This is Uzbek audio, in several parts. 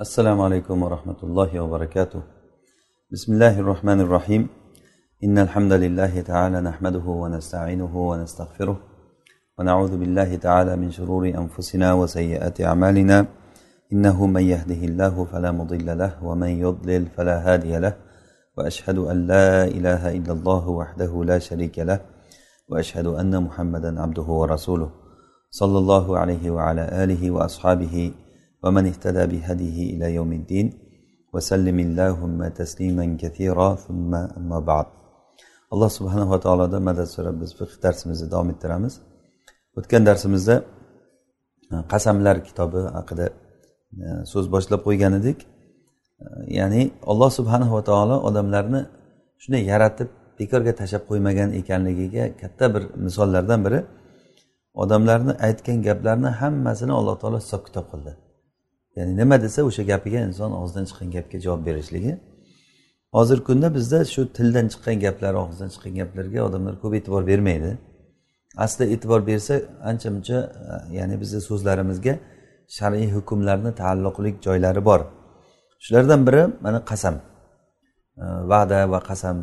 السلام عليكم ورحمة الله وبركاته. بسم الله الرحمن الرحيم. إن الحمد لله تعالى نحمده ونستعينه ونستغفره ونعوذ بالله تعالى من شرور أنفسنا وسيئات أعمالنا. إنه من يهده الله فلا مضل له ومن يضلل فلا هادي له. وأشهد أن لا إله إلا الله وحده لا شريك له. وأشهد أن محمدا عبده ورسوله. صلى الله عليه وعلى آله وأصحابه ومن اهتدى بهديه إلى يوم الدين وسلم اللهم تسليما كثيرا ثم أما بعد alloh subhanava taolodan madad so'rab biz fiq darsimizni davom ettiramiz o'tgan darsimizda e, qasamlar kitobi haqida e, so'z boshlab qo'ygan edik e, ya'ni alloh subhanava taolo odamlarni shunday yaratib bekorga tashlab qo'ymagan ekanligiga katta bir misollardan biri odamlarni aytgan gaplarni hammasini alloh taolo hisob kitob qildi Ya'ni nima desa o'sha gapiga inson og'zidan chiqqan gapga javob berishligi. Hozirgi kunda bizda shu tildan chiqqan gaplar og'izdan chiqqan gaplarga odamlar ko'p e'tibor bermaydi. Aslida e'tibor bersa ancha muncha e, ya'ni bizni so'zlarimizga shar'iy hukmlarni taalluqli joylari bor. Shulardan biri mana qasam. E, va'da va qasam.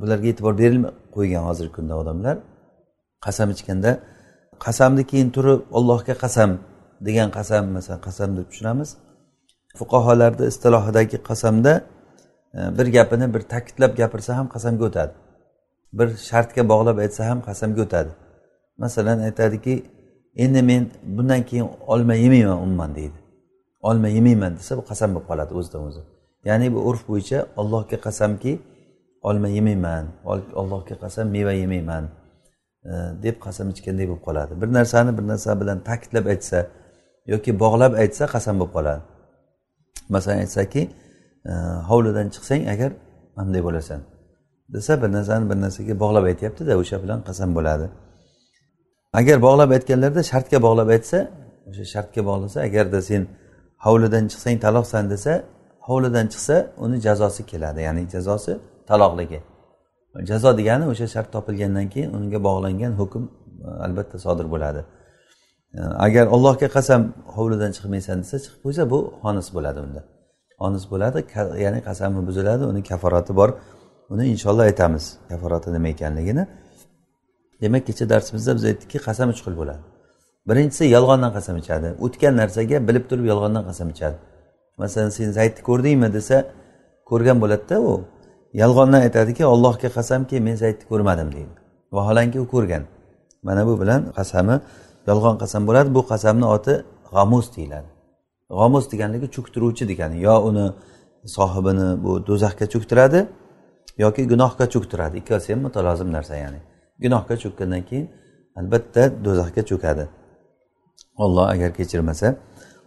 Bularga e'tibor berilmay qo'ygan hozirgi kunda odamlar. Qasam ichganda qasamni keyin turib ollohga qasam degan qasam masalan qasam deb tushunamiz. Fuqarolarni istilohidagi qasamda e, bir gapini bir ta'kidlab gapirsa ham qasamga o'tadi. Bir shartga bog'lab aytsa ham qasamga o'tadi. Masalan aytadiki endi men bundan keyin olma yemayman umuman deydi. Olma yemayman desa bu qasam bo'lib qoladi o'zidan o'zi. Ya'ni bu urf bo'yicha ollohga qasamki olma yemayman ollohga qasam meva yemayman e, deb qasam ichganday bo'lib qoladi. Bir narsani bir narsa bilan ta'kidlab aytsa yoki bog'lab aytsa qasam bo'lib qoladi. Masalan aytsaki e, hovlidan chiqsang agar manday bo'lasan desa bir narsani bir narsaga bog'lab aytyaptida o'sha bilan qasam bo'ladi. Agar bog'lab aytganlarida shartga bog'lab aytsa o'sha shartga bog'lasa agarda sen hovlidan chiqsang taloqsan desa hovlidan chiqsa uni jazosi keladi ya'ni jazosi taloqligi. Jazo degani o'sha shart topilgandan keyin unga bog'langan hukm e, albatta sodir bo'ladi. Agar allohga qasam hovlidan chiqmaysan desa chiqib qo'ysa bu xonis bo'ladi unda. Xonis bo'ladi ya'ni qasami buziladi uni kaforati bor. Uni inshaalloh aytamiz kaforati nima ekanligini. Demak kecha darsimizda biz aytdikki qasam uch xil bo'ladi. Birinchisi yolg'ondan qasam ichadi. O'tgan narsaga bilib turib yolg'ondan qasam ichadi. Masalan sen zaydni ko'rdingmi desa ko'rgan bo'ladida u yolg'ondan aytadiki allohga qasamki men zaydni ko'rmadim deydi. Vaholanki u ko'rgan. Mana bu bilan qasami yolg'on qasam bo'ladi bu qasamni oti g'amus deyiladi. G'omus deganligi cho'ktiruvchi degani yo uni sohibini bu do'zaxga cho'ktiradi yoki gunohga cho'ktiradi. Ikkalasi ham mutalozim narsa ya'ni gunohga cho'kkandan keyin albatta do'zaxga cho'kadi. Olloh agar kechirmasa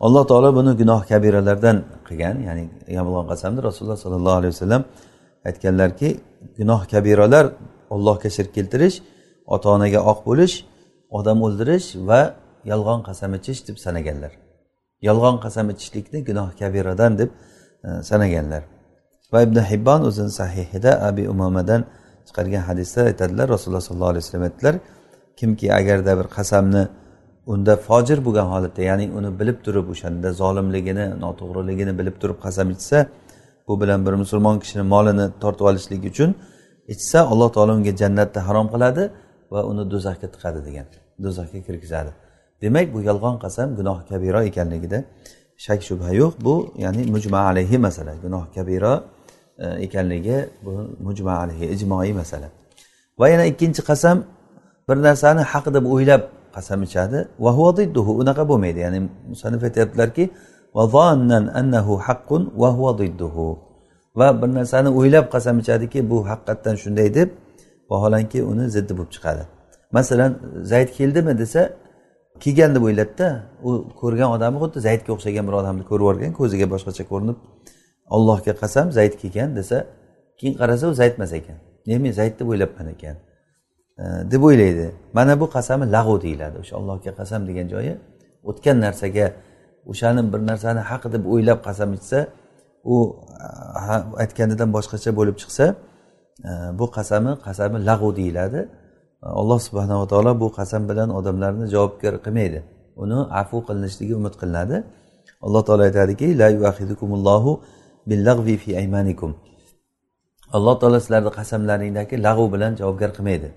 alloh taolo buni gunoh kabiralardan qilgan ya'ni yolg'on qasamni rasululloh sollallohu alayhi vasallam aytganlarki gunoh kabiralar ollohga shirk keltirish ota onaga oq bo'lish odam o'ldirish va yolg'on qasam ichish deb sanaganlar. Yolg'on qasam ichishlikni gunoh kabiradan deb e, sanaganlar. Va ibn hibbon o'zini sahihida abi umomadan chiqargan hadisda aytadilar. Rasululloh sollallohu alayhi vasallam aytdilar kimki agarda bir qasamni unda fojir bo'lgan holatda ya'ni uni bilib turib o'shanda zolimligini noto'g'riligini bilib turib qasam ichsa bu bilan bir musulmon kishini molini tortib olishlik uchun ichsa alloh taolo unga jannatni harom qiladi va uni do'zaxga tiqadi degan. Do'zaxga kirgizadi. Demak bu yolg'on qasam gunoh kabiro ekanligida shak shubha yo'q. Bu ya'ni mujma alayhi masala. Gunoh kabiro e, ekanligi bu mujma alayhi ijmoiy masala. Va yana ikkinchi qasam bir narsani haq deb o'ylab qasam ichadi. Va unaqa bo'lmaydi. Ya'ni musanif aytyaptilarki va bir narsani o'ylab qasam ichadiki bu haqiqatdan shunday deb vaholanki uni ziddi bo'lib chiqadi. Masalan zayd keldimi desa kelgan deb o'yladida u ko'rgan odami xuddi zaydga o'xshagan bir odamni ko'rib yuborgan ko'ziga boshqacha ko'rinib allohga qasam zayd kelgan desa keyin qarasa u zayd emas ekan. Ne men zayd deb o'ylabman ekan? Deb o'ylaydi. Mana bu qasami lag'u deyiladi. O'sha allohga qasam degan joyi o'tgan narsaga o'shani bir narsani haq deb o'ylab qasam ichsa u aytganidan boshqacha bo'lib chiqsa bu qasami qasami lag'u deyiladi. Alloh subhanava taolo bu qasam bilan odamlarni javobgar qilmaydi. Uni afu qilinishligi umid qilinadi. Alloh taolo aytadiki la yuahidukumullohu billag'vi fi aymanikum. Alloh taolo sizlarni qasamlaringdagi lag'u bilan javobgar qilmaydi.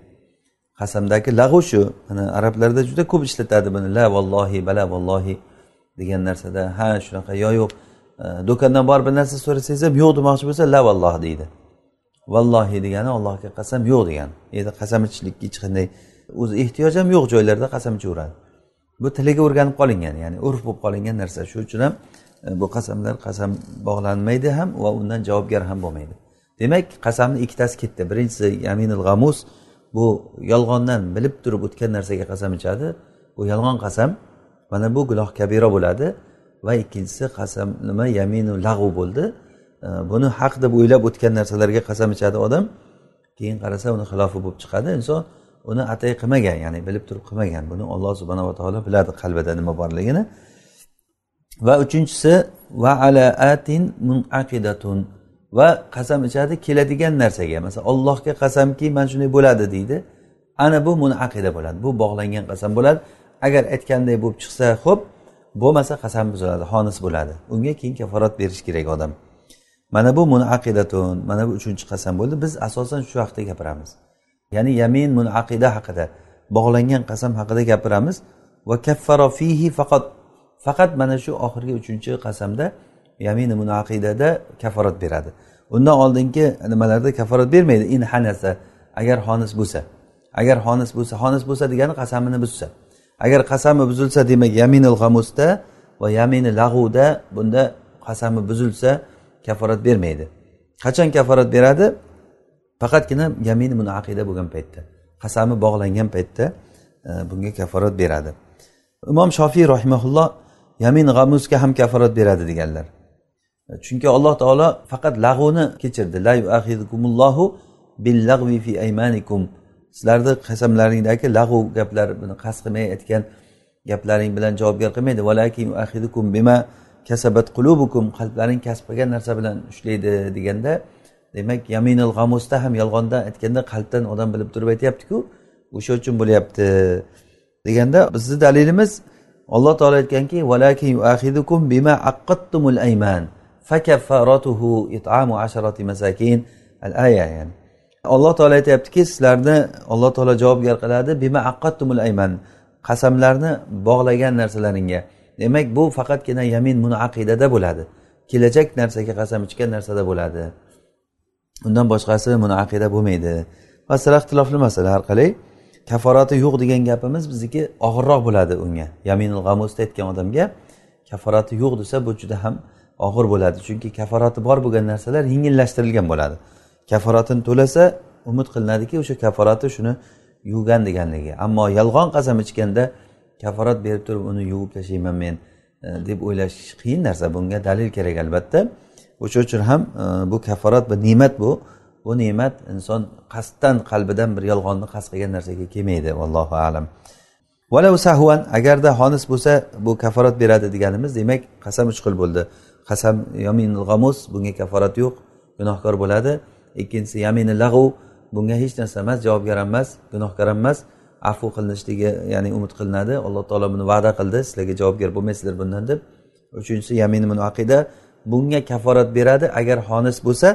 Qasamdagi lag'u shu. Mana arablarda juda ko'p ishlatadi buni. La vallohi bala vallohi degan narsada ha shunaqa yo yo'q. Do'kondan borib bir narsa so'rasangiz ham yo'q demoqchi bo'lsa la valloh deydi. Vallohi degani allohga qasam yo'q degani endi qasam ichishlikka hech qanday o'zi ehtiyoj ham yo'q joylarda qasam ichaveradi. Bu tiliga o'rganib qolingan ya'ni urf bo'lib qolingan narsa. Shuning uchun ham e, bu qasamlar qasam bog'lanmaydi ham va undan javobgar ham bo'lmaydi. Demak qasamni ikkitasi ketdi. Birinchisi yaminul g'amus bu yolg'ondan bilib turib o'tgan narsaga qasam ichadi. Bu yolg'on qasam mana bu gunoh kabira bo'ladi. Va ikkinchisi qasam nima yaminu lag'u bo'ldi. Buni haq deb o'ylab o'tgan narsalarga qasam ichadi odam. Keyin qarasa uni xilofi bo'lib chiqadi. Inson uni atay qilmagan ya'ni bilib turib qilmagan. Buni alloh subhanava taolo biladi qalbida nima borligini. Va uchinchisi va ala atin munaqidatun. Va qasam ichadi keladigan narsaga. Masalan ollohga qasamki mana shunday bo'ladi deydi. Ana bu munaqida bo'ladi. Bu bog'langan qasam bo'ladi. Agar aytganday bo'lib chiqsa ho'p bo'lmasa qasam buziladi xonis bo'ladi. Unga keyin kaforat berish kerak odam. Mana bu munaqidatun mana bu uchinchi qasam bo'ldi. Biz asosan shu haqida gapiramiz. Ya'ni yamin munaqida haqida bog'langan qasam haqida gapiramiz. Va kaffaro fihi faqat faqat mana shu oxirgi uchinchi qasamda yamini munaqidada kafarat beradi. Undan oldingi nimalarda kafarat bermaydi? In hanasa agar xonis bo'lsa. Agar xonis bo'lsa xonis bo'lsa degani qasamini buzsa. Agar qasami buzilsa demak yaminul g'amusda va yamini lag'uda bunda qasami buzilsa kaforat bermaydi. Qachon kaforat beradi? Faqatgina yamini munaqida bo'lgan paytda qasami bog'langan paytda e, bunga kaforat beradi. Imom shofiy rahimaulloh yamin g'amuzga ham kaforat beradi deganlar. E, chunki alloh taolo faqat lag'uni kechirdi. La billag'vi fi aymanikum. Sizlarni qasamlaringdagi lag'u gaplar buni qasd qilmay aytgan gaplaring bilan javobgar qilmaydi. Bima kasabat qulubukum qalblaring kasb qilgan narsa bilan ushlaydi deganda demak yaminul g'amusda ham yolg'ondan aytganda qalbdan odam bilib turib aytyaptiku o'sha uchun bo'lyapti deganda bizni dalilimiz alloh taolo aytganki bima aqqattumul ayman fakaffaratuhu it'amu asharati masakin. Al aya yani. Alloh taolo aytyaptiki sizlarni alloh taolo javobgar qiladi bima aqqattumul ayman qasamlarni bog'lagan narsalaringga. Demak bu faqatgina yamin aqidada bo'ladi. Kelajak narsaga qasam ichgan narsada bo'ladi. Undan boshqasi aqida bo'lmaydi. Masala ixtilofli masala har qalay kaforati yo'q degan gapimiz bizniki og'irroq bo'ladi unga. Yaminul g'amusda aytgan odamga kaforati yo'q desa bu juda ham og'ir bo'ladi. Chunki kaforati bor bo'lgan narsalar yengillashtirilgan bo'ladi. Kaforatini to'lasa umid qilinadiki o'sha kaforati shuni yuvgan deganligi. Ammo yolg'on qasam ichganda kaforat berib turib uni yuvib tashlayman men e, deb o'ylash qiyin narsa. Bunga dalil kerak albatta. O'sha uchun ham e, bu kaforat bir ne'mat bu. Bu ne'mat inson qasddan qalbidan bir yolg'onni qasd qilgan narsaga kelmaydi allohu alam. Valau sahvan agarda xonis bo'lsa bu kaforat beradi deganimiz demak qasam uch xil bo'ldi. Qasam yominul g'amus bunga kaforat yo'q gunohkor bo'ladi. Ikkinchisi yamini lag'u bunga hech narsa emas javobgar emas gunohkor emas. Afu qilinishligi ya'ni umid qilinadi. Alloh taolo buni va'da qildi. Sizlarga javobgar bo'lmaysizlar bundan deb. Uchinchisi yamin munaqida bunga kaforat beradi agar xonis bo'lsa.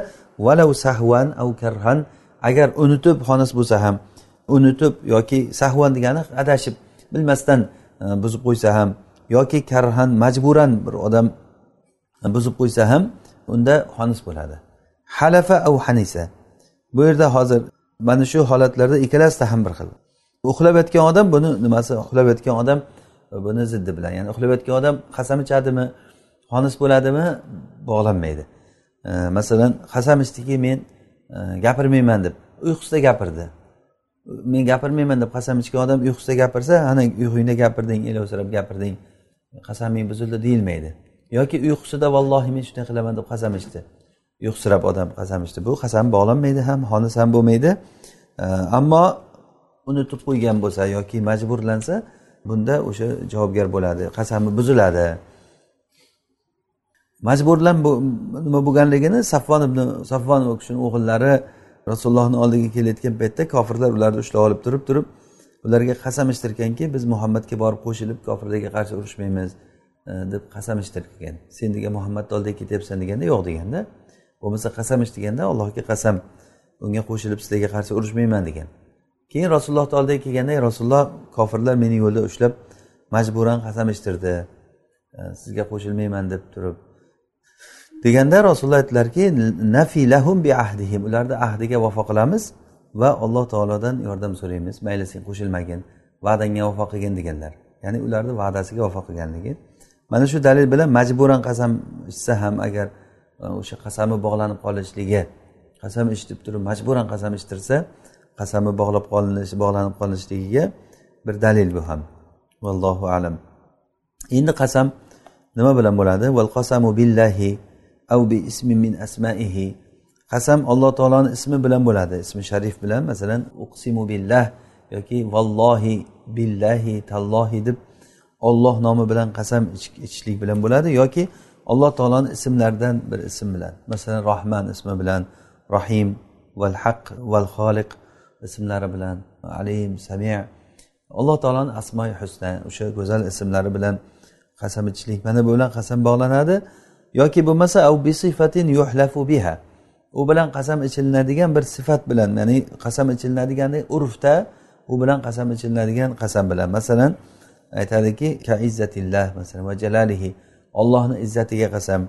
Valau sahvan au karhan. Agar unutib xonis bo'lsa ham unutib yoki sahvan degani adashib bilmasdan e, buzib qo'ysa ham yoki karhan majburan bir odam e, buzib qo'ysa ham unda xonis bo'ladi. Halafa au hanisa. Bu yerda hozir mana shu holatlarda ikkalasida ham bir xil uxlab yotgan odam buni nimasi? Uxlab yotgan odam e, buni ziddi bilan. Ya'ni uxlab yotgan odam qasam ichadimi xonis bo'ladimi bog'lanmaydi. E, masalan qasam ichdiki men e, gapirmayman deb uyqusida gapirdi. Men gapirmayman deb qasam ichgan odam uyqusida gapirsa ana uyqungda gapirding elovsirab gapirding. Qasaming buzildi deyilmaydi. Yoki uyqusida vallohi men shunday qilaman deb qasam ichdi. Uyqusirab odam qasam ichdi. Bu qasam bog'lanmaydi ham xonis ham bo'lmaydi. E, ammo unutib qo'ygan bo'lsa yoki majburlansa bunda o'sha javobgar bo'ladi qasami buziladi. Majburlan nima bo'lganligini safvon ibn safvon u kishini o'g'illari rasulullohni oldiga kelayotgan paytda kofirlar ularni ushlab olib turib turib ularga qasam ichtirganki biz muhammadga borib qo'shilib kofirlarga qarshi urushmaymiz e, deb qasam ichtirgan. Sen degan muhammadni oldiga ketyapsan deganda yo'q deganda bo'lmasa qasam ich deganda allohga qasam unga qo'shilib sizlarga qarshi urushmayman degan. Keyin rasululloh oldiga kelganda rasululloh kofirlar meni yo'lda ushlab majburan qasam ichtirdi sizga qo'shilmayman deb turib. Deganda rasululloh aytdilarki nafilahum bi ahdihim. Ularni ahdiga vafo qilamiz va alloh taolodan yordam so'raymiz. Mayli sen qo'shilmagin va'dangga vafo qilgin deganlar. Ya'ni ularni va'dasiga vafo qilganligi. Mana shu dalil bilan majburan qasam ichsa ham agar o'sha qasami bog'lanib qolishligi qasam ichib turib majburan qasam ichtirsa qasami bog'lab qolinish bog'lanib qolinishligiga bir dalil bu ham. Vallohu alam. Endi qasam nima bilan bo'ladi? Val qasamu billahi av bi ismi min asmaihi. Qasam alloh taoloni ismi bilan bo'ladi ismi sharif bilan. Masalan uqsimu billah yoki vallohi billahi tallohi deb olloh nomi bilan qasam ichishlik bilan bo'ladi yoki alloh taoloni ismlaridan bir ism bilan. Masalan rohman ismi bilan rohim val haq val xoliq ismlari bilan alim sami. Alloh taoloni asmoi husna o'sha go'zal ismlari bilan qasam ichishlik. Mana bu bilan qasam bog'lanadi. Yoki bo'lmasa yuhlafu biha. U bilan qasam ichilinadigan bir sifat bilan ya'ni qasam ichilinadigan urfda u bilan qasam ichilinadigan qasam bilan. Masalan aytadiki ka izzatillah masalan va jalalihi. Ollohni izzatiga qasam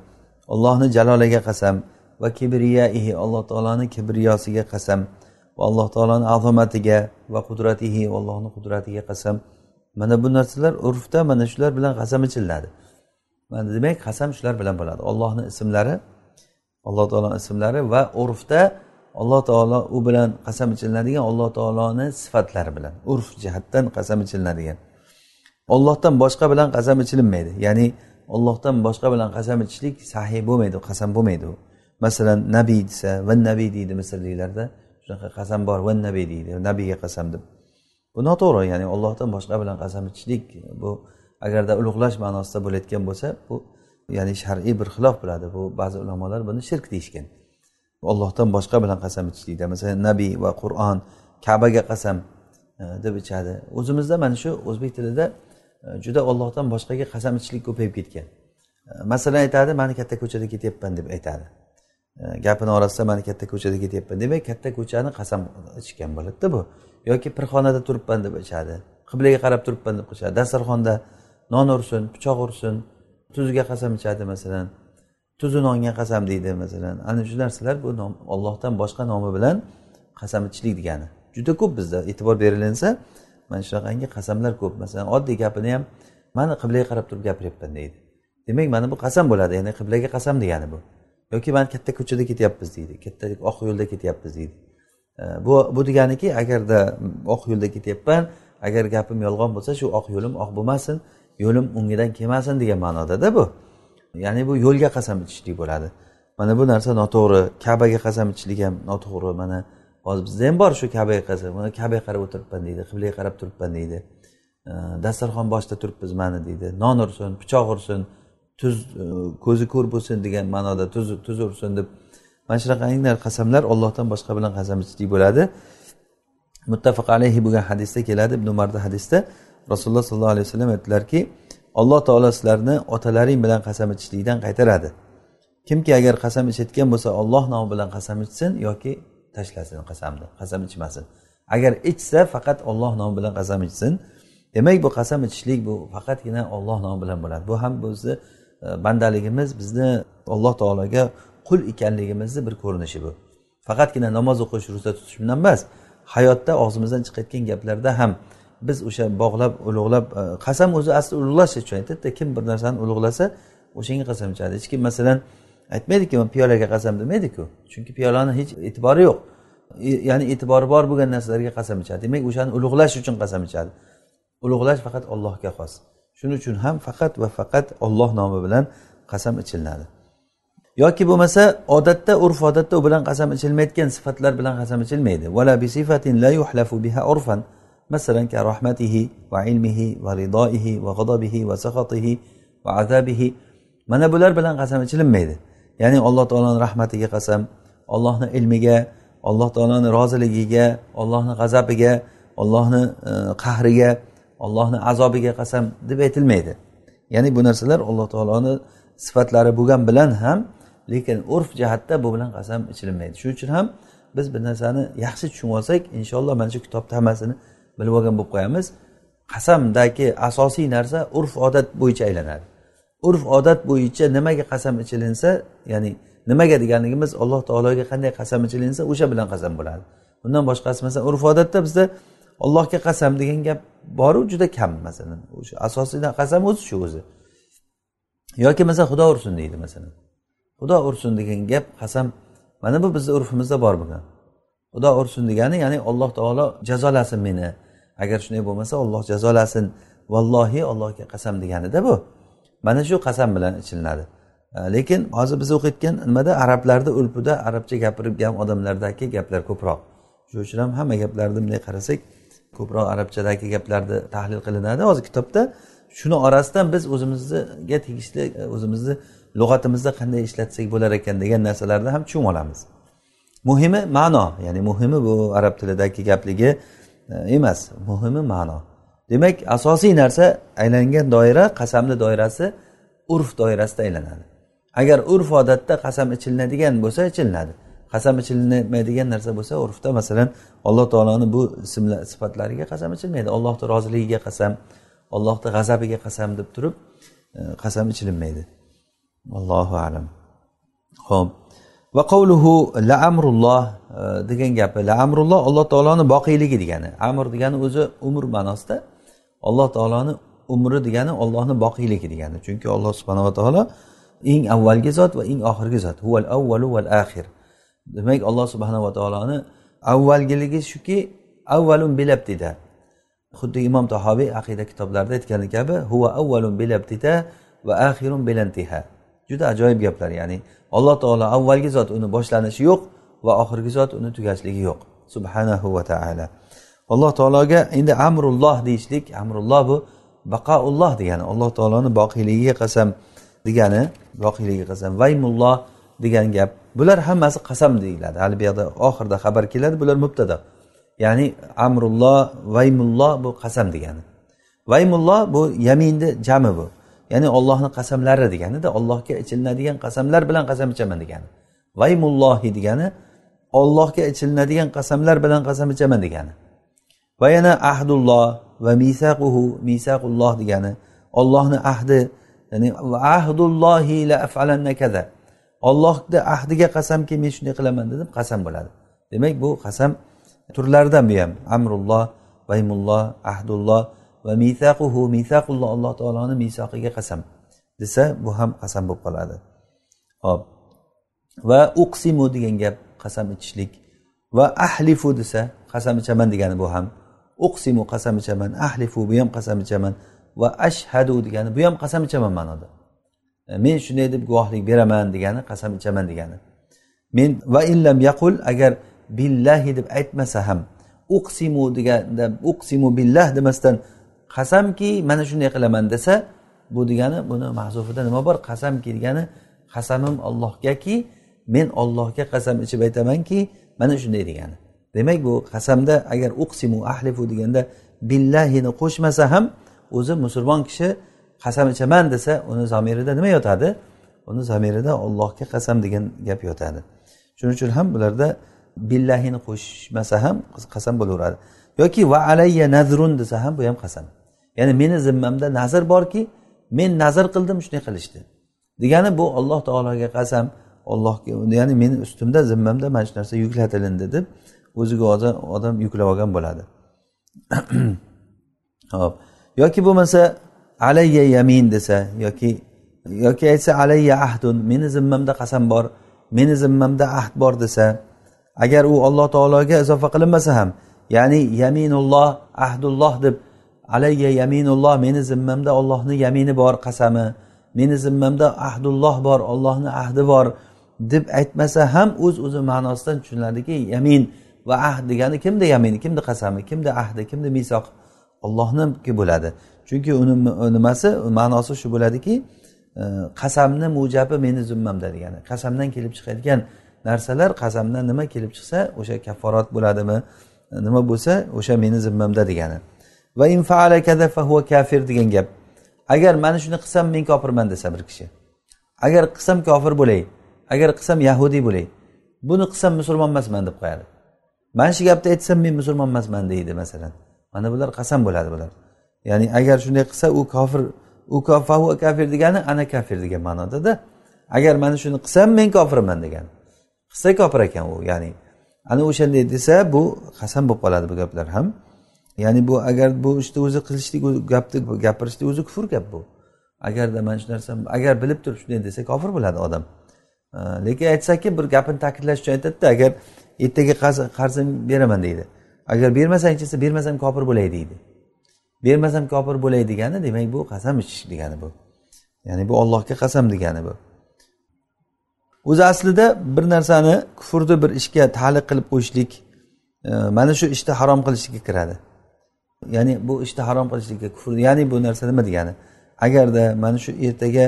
ollohni jaloliga qasam va kibriyaihi alloh taoloni kibriyosiga qasam. Va alloh taoloni azomatiga va qudratihi allohni qudratiga qasam. Mana bu narsalar urfda mana shular bilan qasam ichiladi mana demak qasam shular bilan bo'ladi. Ollohni ismlari alloh taoloni ismlari va urfda alloh taolo u bilan qasam ichilinadigan alloh taoloni sifatlari bilan urf jihatdan qasam ichilinadigan. Ollohdan boshqa bilan qasam ichilinmaydi. Ya'ni ollohdan boshqa bilan qasam ichishlik sahiy bo'lmaydi qasam bo'lmaydi u. Masalan nabiy desa va nabiy deydi misrliklarda shunaqa qasam bor va nabiy deydi nabiyga qasam deb. Bu noto'g'ri ya'ni ollohdan boshqa bilan qasam ichishlik bu agarda ulug'lash ma'nosida bo'layotgan bo'lsa bu ya'ni shar'iy bir xilof bo'ladi. Bu ba'zi ulamolar buni shirk deyishgan. Ollohdan boshqa bilan qasam ichishlikda masalan nabiy va qur'on kabaga qasam e, deb ichadi. O'zimizda mana shu o'zbek tilida e, juda ollohdan boshqaga qasam ichishlik ko'payib ketgan. E, masalan aytadi man katta ko'chada ketyapman deb aytadi. E, gapini orasida mana katta ko'chada ketyapman. Demak katta ko'chani qasam ichgan bo'ladida bu. Yoki pirxonada turibman deb ichadi. Qiblaga qarab turibman deb ichadi. Dasturxonda non ursin pichoq ursin tuziga qasam ichadi masalan. Tuzi nonga qasam deydi masalan. Ana shu narsalar bu nom ollohdan boshqa nomi bilan qasam ichishlik degani. Juda ko'p bizda e'tibor berilinsa mana shunaqangi qasamlar ko'p. Masalan oddiy gapini ham mani qiblaga qarab turib gapiryapman deydi. Demak mana bu qasam bo'ladi ya'ni qiblaga qasam degani bu. Yoki mana katta ko'chada ketyapmiz deydi katta oq yo'lda ketyapmiz deydi. Bu bu deganiki agarda oq yo'lda ketyapman agar gapim yolg'on bo'lsa shu oq yo'lim oq bo'lmasin yo'lim o'ngidan kelmasin degan ma'nodada bu. Ya'ni bu yo'lga qasam ichishlik bo'ladi. Mana bu narsa noto'g'ri kabaga qasam ichishlik ham noto'g'ri. Mana hozir bizda ham bor shu kabaga qasam. Mana kabaga qarab o'tiribman deydi qiblaga qarab turibman deydi. Dasturxon boshida turibmiz mana deydi. Non ursin pichoq ursin tuz e, ko'zi ko'r bo'lsin degan ma'noda tuz tuz ursin deb mana shunaqangi qasamlar ollohdan boshqa bilan qasam ichishlik bo'ladi. Muttafaq alayhi bo'lgan hadisda keladi ibn umarni hadisda rasululloh sollallohu alayhi vasallam aytdilarki alloh taolo sizlarni otalaring bilan qasam ichishlikdan qaytaradi. Kimki agar qasam ichayotgan bo'lsa olloh nomi bilan qasam ichsin yoki tashlasin qasamni qasam ichmasin. Agar ichsa faqat olloh nomi bilan qasam ichsin. Demak bu qasam ichishlik bu faqatgina olloh nomi bilan bo'ladi. Bu ham o'zi bandaligimiz bizni alloh taologa qul ekanligimizni bir ko'rinishi bu. Faqatgina namoz o'qish ro'za tutish bilan emas hayotda og'zimizdan chiqayotgan gaplarda ham biz o'sha bog'lab ulug'lab e, qasam o'zi asli ulug'lash uchun aytadida kim bir narsani ulug'lasa o'shanga qasam ichadi. Hech kim masalan aytmaydiku piyolaga qasam demaydiku chunki piyolani hech e'tibori yo'q. E, ya'ni e'tibori bor bo'lgan narsalarga qasam ichadi. Demak o'shani ulug'lash uchun qasam ichadi. Ulug'lash faqat allohga xos. Shuning uchun ham faqat va faqat olloh nomi bilan qasam ichilinadi. Yoki bo'lmasa odatda urf odatda u bilan qasam ichilmayotgan sifatlar bilan qasam ichilmaydi. Vala bi sifatin la yuhlafu biha urfan. Masalan ka rahmatihi va ilmihi va ridoihi va g'adobihi va sahotihi va azabihi. Mana bular bilan qasam ichilinmaydi. Ya'ni alloh taoloni rahmatiga qasam ollohni ilmiga alloh taoloni roziligiga ollohni g'azabiga ollohni e, qahriga ollohni azobiga qasam deb aytilmaydi. Ya'ni bu narsalar alloh taoloni sifatlari bo'lgan bilan ham lekin urf jihatda bu bilan qasam ichilmaydi shuning uchun ham biz bir narsani yaxshi tushunib olsak inshaalloh mana shu kitobda hammasini bilib olgan bo'lib qo'yamiz. Qasamdagi asosiy narsa urf odat bo'yicha aylanadi. Urf odat bo'yicha nimaga qasam ichilinsa ya'ni nimaga deganligimiz alloh taologa qanday qasam ichilinsa o'sha bilan qasam bo'ladi. Undan boshqasi masalan urf odatda bizda ollohga qasam degan gap boru juda kam masalan. O'sha asosiy qasam o'zi shu o'zi. Yoki masalan xudo ursin deydi masalan. Xudo ursin degan gap qasam mana bu bizni urfimizda bor bo'lgan xudo ursin degani ya'ni alloh taolo jazolasin meni. Agar shunday bo'lmasa olloh jazolasin. Vallohi allohga qasam deganida bu. Mana shu qasam bilan ichilinadi. E, lekin hozir biz o'qiyotgan nimada? Arablarni urfida arabcha gapirgan odamlardagi gaplar ko'proq. Shuning uchun ham hamma gaplarni bunday qarasak ko'proq arabchadagi gaplarni tahlil qilinadi. Hozir kitobda shuni orasidan biz o'zimizga tegishli o'zimizni lug'atimizda qanday ishlatsak bo'lar ekan degan narsalarni ham tushunib olamiz. Muhimi ma'no ya'ni muhimi bu arab tilidagi gapligi e, emas muhimi ma'no. Demak asosiy narsa aylangan doira qasamni doirasi urf doirasida aylanadi. Agar urf odatda qasam ichilinadigan bo'lsa ichilinadi. Qasam ichilmaydigan narsa bo'lsa urfda masalan alloh taoloni bu ismlar sifatlariga qasam ichilmaydi. Allohni roziligiga qasam allohni g'azabiga qasam deb turib e, qasam ichilinmaydi. Allohu alam. Ho'p va qavluhu la amrulloh e, degan gapi la amrulloh alloh taoloni boqiyligi degani. Amr degani o'zi umr ma'nosida alloh taoloni umri degani ollohni boqiyligi degani. Chunki alloh subhanava taolo eng avvalgi zot va eng oxirgi zot. Huval avvalu val axir demak alloh subhanava taoloni avvalgiligi shuki avvalun bilabtida xuddi imom tahobiy aqida kitoblarida aytgani kabi huva avvalun bilabtida va axirun bilantiha. Juda ajoyib gaplar ya'ni alloh taolo avvalgi zot uni boshlanishi yo'q va oxirgi zot uni tugashligi yo'q. Subhanahu va taala. Alloh taologa endi amrulloh deyishlik amrulloh bu baqaulloh degani alloh taoloni boqiyligiga qasam degani boqiyligiga qasam vaymulloh degan gap. Bular hammasi qasam deyiladi. Hali bu yoqda oxirida xabar keladi bular mubtada. Ya'ni amrulloh vaymulloh bu qasam degani. Vaymulloh bu yaminni jami bu. Ya'ni ollohni qasamlari deganida ollohga ichilinadigan qasamlar bilan qasam ichaman degani. Vaymullohi degani ollohga ichilinadigan qasamlar bilan qasam ichaman degani. Va yana ahdulloh va misaquhu misaqulloh degani. Ollohni ahdi ya'ni ahdullohi la afalanna kaza ollohni ahdiga qasamki men shunday qilaman dedim qasam bo'ladi. Demak bu qasam turlaridan bu ham amrulloh vaymulloh ahdulloh va misaquhu misaqulloh alloh taoloni misoqiga qasam desa bu ham qasam bo'lib qoladi. Hop va uqsimu degan gap qasam ichishlik va ahlifu desa qasam ichaman degani bu ham. Uqsimu qasam ichaman ahlifu bu ham qasam ichaman va ashhadu degani bu ham qasam ichaman ma'noda. E, men shunday deb guvohlik beraman degani qasam ichaman degani. Men va illam yaqul agar billahi deb aytmasa ham uqsimu deganda uqsimu billah demasdan qasamki mana shunday qilaman desa bu degani buni mahzufida nima bor? Qasamki degani qasamim ollohgaki men ollohga qasam ichib aytamanki mana shunday degani. Demak bu qasamda agar uqsimu ahlifu deganda billahini qo'shmasa ham o'zi musulmon kishi qasam ichaman desa uni zamirida nima yotadi? Uni zamirida ollohga qasam degan gap yotadi. Shuning uchun ham bularda billahini qo'shmasa ham qasam bo'laveradi. Yoki va alayya nazrun desa ham bu ham qasam. Ya'ni meni zimmamda nazr borki men nazr qildim shunday qilishdi. Degani bu alloh taologa qasam allohga ya'ni meni ustimda zimmamda mana shu narsa yuklatilindi deb o'ziga odam odam yuklab olgan bo'ladi. Hop. Yoki bo'lmasa alayya yamin desa yoki yoki aytsa alayya ahdun meni zimmamda qasam bor meni zimmamda ahd bor desa agar u alloh taologa izofa qilinmasa ham ya'ni yaminulloh ahdulloh deb alayya yaminulloh meni zimmamda ollohni yamini bor qasami meni zimmamda ahdulloh bor ollohni ahdi bor deb aytmasa ham o'z o'zi ma'nosidan tushuniladiki yamin va ahd degani kimni yamini kimni qasami kimni ahdi kimni misoq ollohniki bo'ladi. Chunki uni nimasi ma'nosi shu bo'ladiki e, qasamni mo'jabi meni zimmamda degani qasamdan kelib chiqadigan narsalar qasamdan nima kelib chiqsa o'sha kafforat bo'ladimi e, nima bo'lsa o'sha meni zimmamda degani va infaala kaza fahuva kafir degan gap. Agar mana shuni qilsam men kofirman desa bir kishi. Agar qilsam kofir bo'lay agar qilsam yahudiy bo'lay buni qilsam musulmon emasman deb qo'yadi. Mana shu gapni aytsam men musulmon emasman deydi masalan. Mana bular qasam bo'ladi bular. Ya'ni agar shunday qilsa u kofir u fahu kafir degani ana kafir degan ma'nodada agar mana shuni qilsam men kofirman degan qilsa kofir ekan u ya'ni. Ana o'shanday desa bu qasam bo'lib qoladi bu gaplar ham. Ya'ni bu agar bu ishni o'zi qilishlik gapni gapirishni o'zi kufr gap bu. Agarda mana shu narsa agar bilib turib shunday desa kofir bo'ladi odam. Lekin aytsaki bir gapini ta'kidlash uchun aytadida agar ertaga qarzim beraman deydi. Agar bermasang desa bermasam kofir bo'lay deydi. Bermasam kofir bo'lay degani demak bu qasam ichish degani bu. Ya'ni bu ollohga qasam degani bu. O'zi aslida bir narsani kufrni bir ishga taliq qilib qo'yishlik e, mana shu ishni harom qilishlikka kiradi. Ya'ni bu ishni harom qilishlikka kufr ya'ni bu narsa nima degani? Agarda mana shu ertaga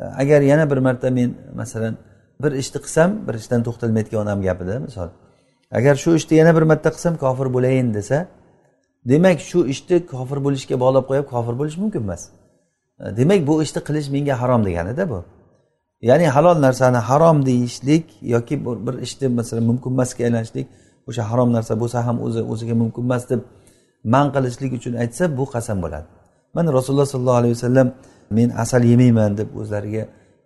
e, agar yana bir marta men masalan bir ishni qilsam bir ishdan to'xtalmaydigan onam gapida misol agar shu ishni yana bir marta qilsam kofir bo'layin desa demak shu ishni kofir bo'lishga bog'lab qo'yib kofir bo'lish mumkin emas. E, demak bu ishni qilish menga harom deganida bu. Ya'ni halol narsani harom deyishlik yoki bir ishni masalan mumkin emasga aylanishlik o'sha harom narsa bo'lsa ham o'zi o'ziga mumkin emas deb man qilishlik uchun aytsa bu qasam bo'ladi. Mana rasululloh sollallohu alayhi vasallam men asal yemayman deb o'zlariga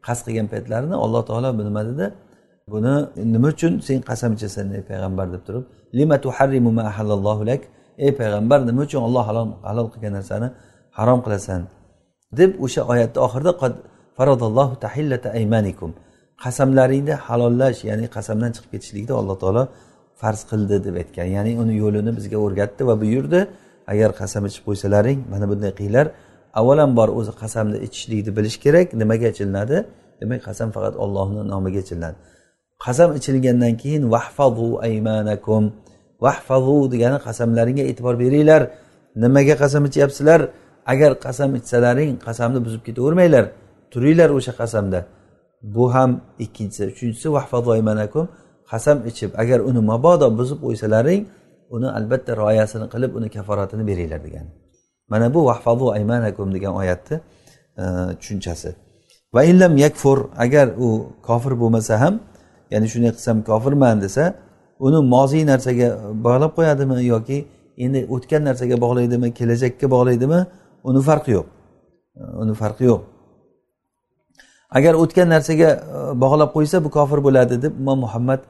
qasd qilgan paytlarini alloh taolo nima dedi buni nima uchun sen qasam ichasan ey payg'ambar deb turib ey payg'ambar nima uchun olloh halol halol qilgan narsani harom qilasan? deb o'sha oyatni oxirida farodallohu tahillata aymanikum. Qasamlaringni halollash ya'ni qasamdan chiqib ketishlikni alloh taolo farz qildi deb aytgan. Ya'ni uni yo'lini bizga o'rgatdi va buyurdi. Agar qasam ichib qo'ysalaring mana bunday qilinglar avvalambor o'zi qasamni ichishlikni bilish kerak nimaga ichilinadi? Demak qasam faqat ollohni nomiga ichilinadi. Qasam ichilgandan keyin vahfazu aymanakum. Vahfazu degani qasamlaringga e'tibor beringlar. Nimaga qasam ichyapsizlar? Agar qasam ichsalaring qasamni buzib ketavermanglar. Turinglar o'sha qasamda. Bu ham ikkinchisi uchinchisi vahfazoymanakum qasam ichib agar uni mabodo buzib qo'ysalaring uni albatta rioyasini qilib uni kaforatini beringlar degani. Mana bu vahfazu aymanakum degan oyatni e, tushunchasi. Va illam yakfur agar u kofir bo'lmasa ham ya'ni shunday qilsam kofirman desa uni moziy narsaga bog'lab qo'yadimi yoki endi o'tgan narsaga bog'laydimi kelajakka bog'laydimi uni farqi yo'q. Uni farqi yo'q. Agar o'tgan narsaga e, bog'lab qo'ysa bu kofir bo'ladi deb imom muhammad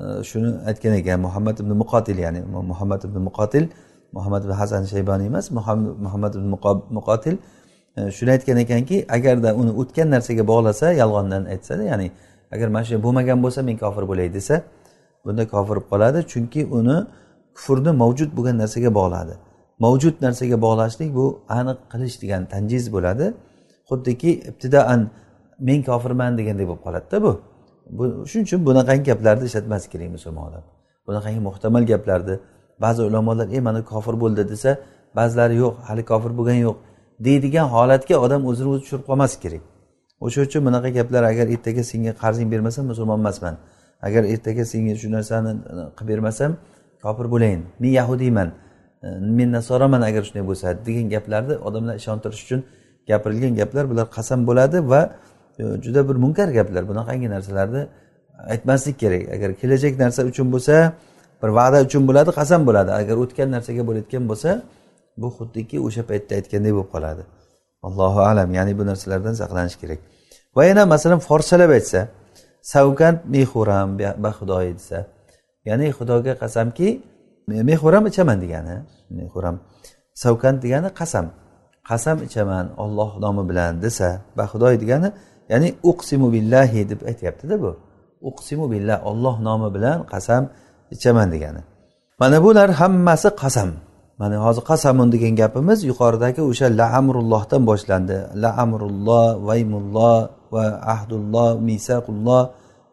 e, shuni aytgan ekan. Muhammad ibn muqotil ya'ni muhammad ibn muqotil muhammad ibn hasan shayboniy emas muhammad ibn muqotil e, shuni aytgan ekanki agarda uni o'tgan narsaga bog'lasa yolg'ondan aytsa ya'ni agar mana shu bo'lmagan bo'lsa men kofir bo'lay desa bunda kofir bo'lib qoladi chunki uni kufrni mavjud bo'lgan narsaga bog'ladi. Mavjud narsaga bog'lashlik bu aniq qilish degan tanjiz bo'ladi. Xuddiki ibtidoan men kofirman degandek bo'lib qoladida bu. Bu shuning uchun bunaqangi gaplarni ishlatmaslik kerak musulmon odam. Bunaqangi muhtamal gaplarni ba'zi ulamolar ey mana kofir bo'ldi desa ba'zilari yo'q hali kofir bo'lgani yo'q deydigan holatga odam o'zini o'zi tushirib qolmaslik kerak. O'sha uchun bunaqa gaplar agar ertaga senga qarzing bermasam musulmon emasman. Agar ertaga senga shu narsani e, qilib bermasam kofir bo'layin. Men yahudiyman e, men nasoraman agar shunday bo'lsa degan gaplarni odamlar ishontirish uchun gapirilgan gaplar bular qasam bo'ladi va e, juda bir munkar gaplar. Bunaqangi narsalarni aytmaslik kerak. Agar kelajak narsa uchun bo'lsa bir va'da uchun bo'ladi qasam bo'ladi. Agar o'tgan narsaga bo'layotgan bo'lsa bu xuddiki o'sha paytda aytgandek bo'lib qoladi. Allohu alam. Ya'ni bu narsalardan saqlanish kerak. Va yana masalan forschalab aytsa savkat mexuram ba xudoyi desa. Ya'ni xudoga qasamki mexuram ichaman degani mexuram savkan degani qasam. Qasam ichaman olloh nomi bilan desa baxudoy degani ya'ni uqsimu billahi deb aytyaptida bu. Uqsimu billah olloh nomi bilan qasam ichaman degani. Mana bular hammasi qasam. Mana hozir qasamun degan gapimiz yuqoridagi o'sha la amrullohdan boshlandi. La amrulloh vaymulloh va ahdulloh misaqulloh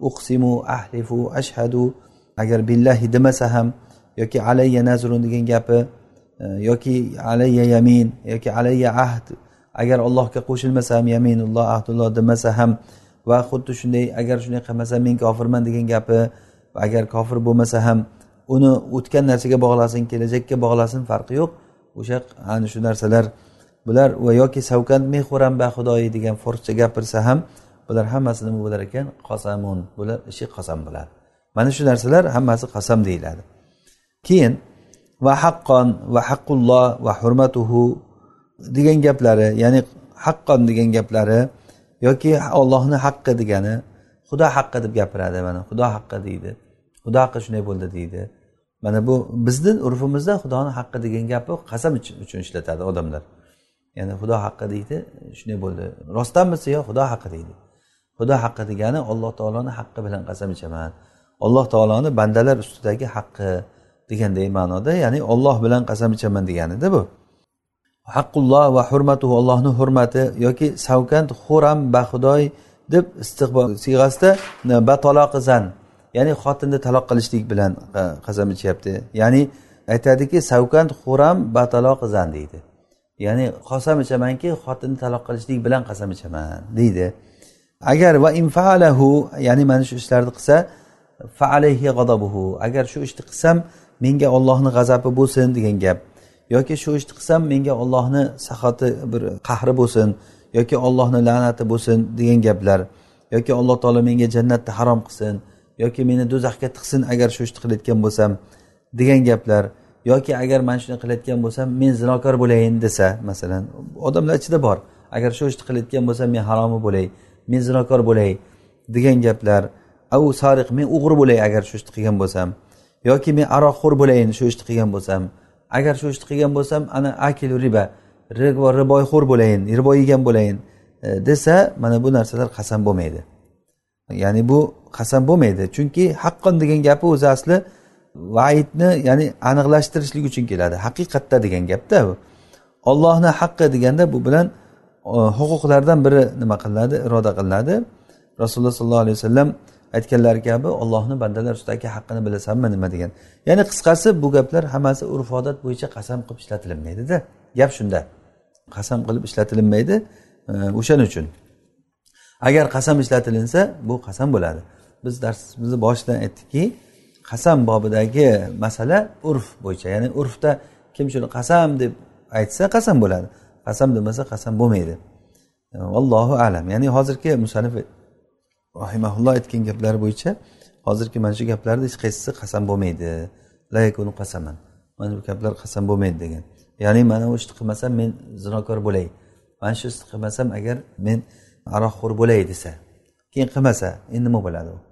uqsimu ahlifu ashhadu. Agar billahi demasa ham yoki alayya nazrun degan gapi e, yoki alayya yamin yoki alayya ahd agar allohga qo'shilmasa ham yaminulloh ahdulloh demasa ham va xuddi shunday agar shunday qilmasa men kofirman degan gapi agar kofir bo'lmasa ham uni o'tgan narsaga bog'lasin kelajakka bog'lasin farqi yo'q. O'sha ana shu narsalar bular va yoki savkand ba xudoyi degan forscha gapirsa ham bular hammasi nima bo'lar ekan? Qasamun. Bular ishi qasam bo'ladi. Mana shu narsalar hammasi qasam deyiladi. Keyin va haqqon va haqqulloh va hurmatuhu degan gaplari ya'ni haqqon degan gaplari yoki ollohni haqqi degani xudo haqqi deb gapiradi. Mana xudo haqqi deydi. Xudo haqqi shunday bo'ldi deydi. Mana bu bizni urfimizda xudoni haqqi degan gapni qasam uchun ishlatadi odamlar. Ya'ni xudo haqqi deydi shunday bo'ldi. Rostdanmisi yo xudo haqqi deydi. Xudo haqqi degani alloh taoloni haqqi bilan qasam ichaman. Alloh taoloni bandalar ustidagi haqqi deganday ma'noda ya'ni olloh bilan qasam ichaman deganida bu. Haqqulloh va hurmatuhu allohni hurmati yoki savkant xuram baxudoy deb istiqbol siyg'asida e, batoloqizan ya'ni xotinni taloq qilishlik bilan e, qasam ichyapti. Ya'ni aytadiki savkant xuram bataloqizan deydi. Ya'ni qasam ichamanki xotinni taloq qilishlik bilan qasam ichaman deydi. Agar va infalahu ya'ni mana shu ishlarni qilsa faalayhi g'adabuhu. Agar shu ishni qilsam menga ollohni g'azabi bo'lsin degan gap. Yoki shu ishni qilsam menga ollohni sahati bir qahri bo'lsin. Yoki ollohni la'nati bo'lsin degan gaplar. Yoki alloh taolo menga jannatni harom qilsin. Yoki meni do'zaxga tiqsin agar shu ishni qilayotgan bo'lsam degan gaplar. Yoki agar mana shuni qilayotgan bo'lsam men zinokor bo'layin desa masalan odamlar ichida bor. Agar shu ishni qilayotgan bo'lsam men haromi bo'lay men zinokor bo'lay degan gaplar au sariq men o'g'ri bo'lay agar shu ishni qilgan bo'lsam yoki men aroqxo'r bo'layin shu ishni qilgan bo'lsam agar shu ishni qilgan bo'lsam ana akilu riba riboyxo'r bo'layin ribo yegan bo'layin e, desa mana bu narsalar qasam bo'lmaydi. Ya'ni bu qasam bo'lmaydi. Chunki haqqon degan gapi o'zi asli vaidni ya'ni aniqlashtirishlik uchun keladi. Haqiqatda degan gapda bu. Ollohni haqqi deganda bu bilan e, huquqlardan biri nima qilinadi? Iroda qilinadi. Rasululloh sollallohu alayhi vasallam aytganlari kabi ollohni bandalar ustidagi haqqini bilasanmi nima degan. Ya'ni qisqasi bu gaplar hammasi urf odat bo'yicha qasam qilib ishlatilinmaydida. Gap shunda. Qasam qilib ishlatilinmaydi e, o'shaning uchun. Agar qasam ishlatilinsa bu qasam bo'ladi. Biz darsimizni boshidan aytdikki qasam bobidagi masala urf bo'yicha. Ya'ni urfda kim shuni qasam deb aytsa qasam bo'ladi. Qasam demasa qasam bo'lmaydi. Allohu alam. Ya'ni hozirgi musanif rahimaulloh aytgan gaplari bo'yicha hozirgi mana shu gaplarni hech qaysisi qasam bo'lmaydi. Layakunu qasaman. Mana bu gaplar qasam bo'lmaydi degan. Ya'ni mana bu ishni qilmasam men zinokor bo'lay. Mana shu ishni qilmasam agar men aroqxo'r bo'lay desa keyin qilmasa endi nima bo'ladi u?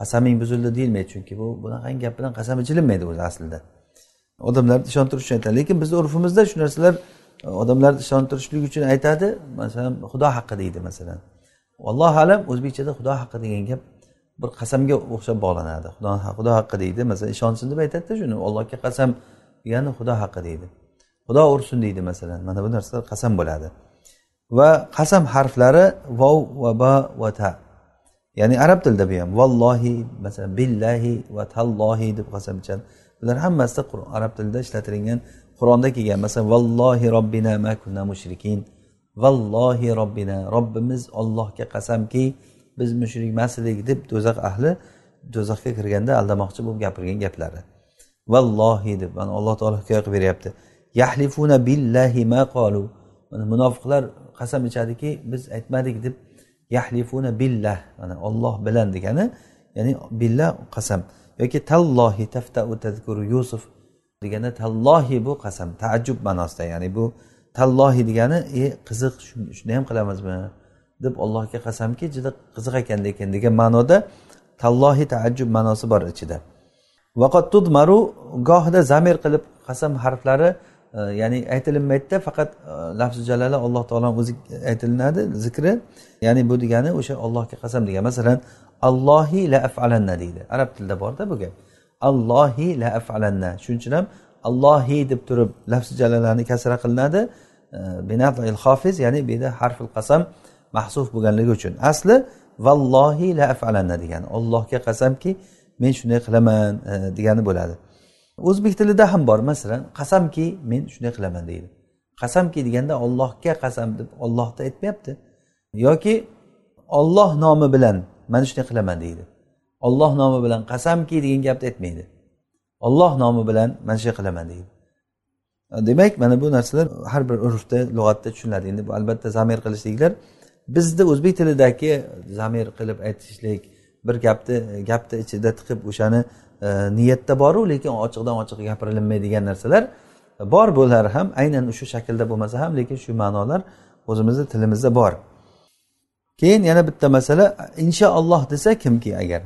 Qasaming buzildi deyilmaydi chunki bu bunaqangi gap bilan qasam ichilinmaydi o'zi aslida. Odamlarni ishontirish uchun aytadi. Lekin bizni urfimizda shu narsalar odamlarni ishontirishlik uchun aytadi. Masalan xudo haqqi deydi masalan. Allohu alam o'zbekchada xudo haqqi degan gap bir qasamga o'xshab bog'lanadi. Xudo xudo haqqi deydi. Masalan ishonsin deb aytadida shuni allohga qasam degani xudo haqqi deydi. Xudo ursin deydi masalan. Mana bu narsalar qasam bo'ladi. Va qasam harflari vov va ba va ta. Ya'ni arab tilida bu ham vallohi masalan billahi va tallohi deb qasam ichadi. Bular hammasida arab tilida ishlatilgan qur'onda kelgan masalan vallohi robbina ma kunna mushrikin. Vallohi robbina robbimiz ollohga qasamki biz mushrik emas edik deb do'zax ahli do'zaxga kirganda aldamoqchi bo'lib gapirgan gaplari. Vallohi deb mana alloh taolo hikoya qilib beryapti. Yahlifuna billahi ma qolu mana munofiqlar qasam ichadiki biz aytmadik deb yahlifuna billah mana olloh bilan degani ya'ni billah qasam. Yoki tallohi taftau tadkuru yusuf degani tallohi bu qasam taajjub ma'nosida ya'ni bu tallohi degani e qiziq shuni ham qilamizmi? deb allohga qasamki juda qiziq ekan lekin degan ma'noda tallohi taajjub ma'nosi bor ichida. Vaqot tudmaru gohida zamir qilib qasam harflari ya'ni aytilinmaydida faqat e, lafzi jalala alloh taoloni o'zi aytilinadi zikri. Ya'ni bu degani o'sha ollohga qasam degan. Masalan allohi la afalanna deydi. Arab tilida borda bu gap. Allohi la afalanna. Shuning uchun ham allohi deb turib lafzi jalalani kasra qilinadi. Hofiz ya'ni bu yerda harfil qasam mahsuf bo'lganligi uchun. Asli vallohi la afalanna degani. Ollohga qasamki men shunday qilaman e, degani bo'ladi. O'zbek tilida ham bor. Masalan qasamki men shunday qilaman deydi. Qasamki deganda ollohga qasam deb ollohni aytmayapti. Yoki olloh nomi bilan mana shunday qilaman deydi. Olloh nomi bilan qasamki degan gapni aytmaydi. Olloh nomi bilan mana shunday qilaman deydi. Demak mana bu narsalar har bir urfda lug'atda tushuniladi. Endi bu albatta zamir qilishliklar. Bizni o'zbek tilidagi zamir qilib aytishlik bir gapni gapni ichida tiqib o'shani e, niyatda boru lekin ochiqdan ochiq gapirilmaydigan narsalar bor bular ham aynan shu shaklda bo'lmasa ham lekin shu ma'nolar o'zimizni tilimizda bor. Keyin yana bitta masala inshaalloh desa kimki agar?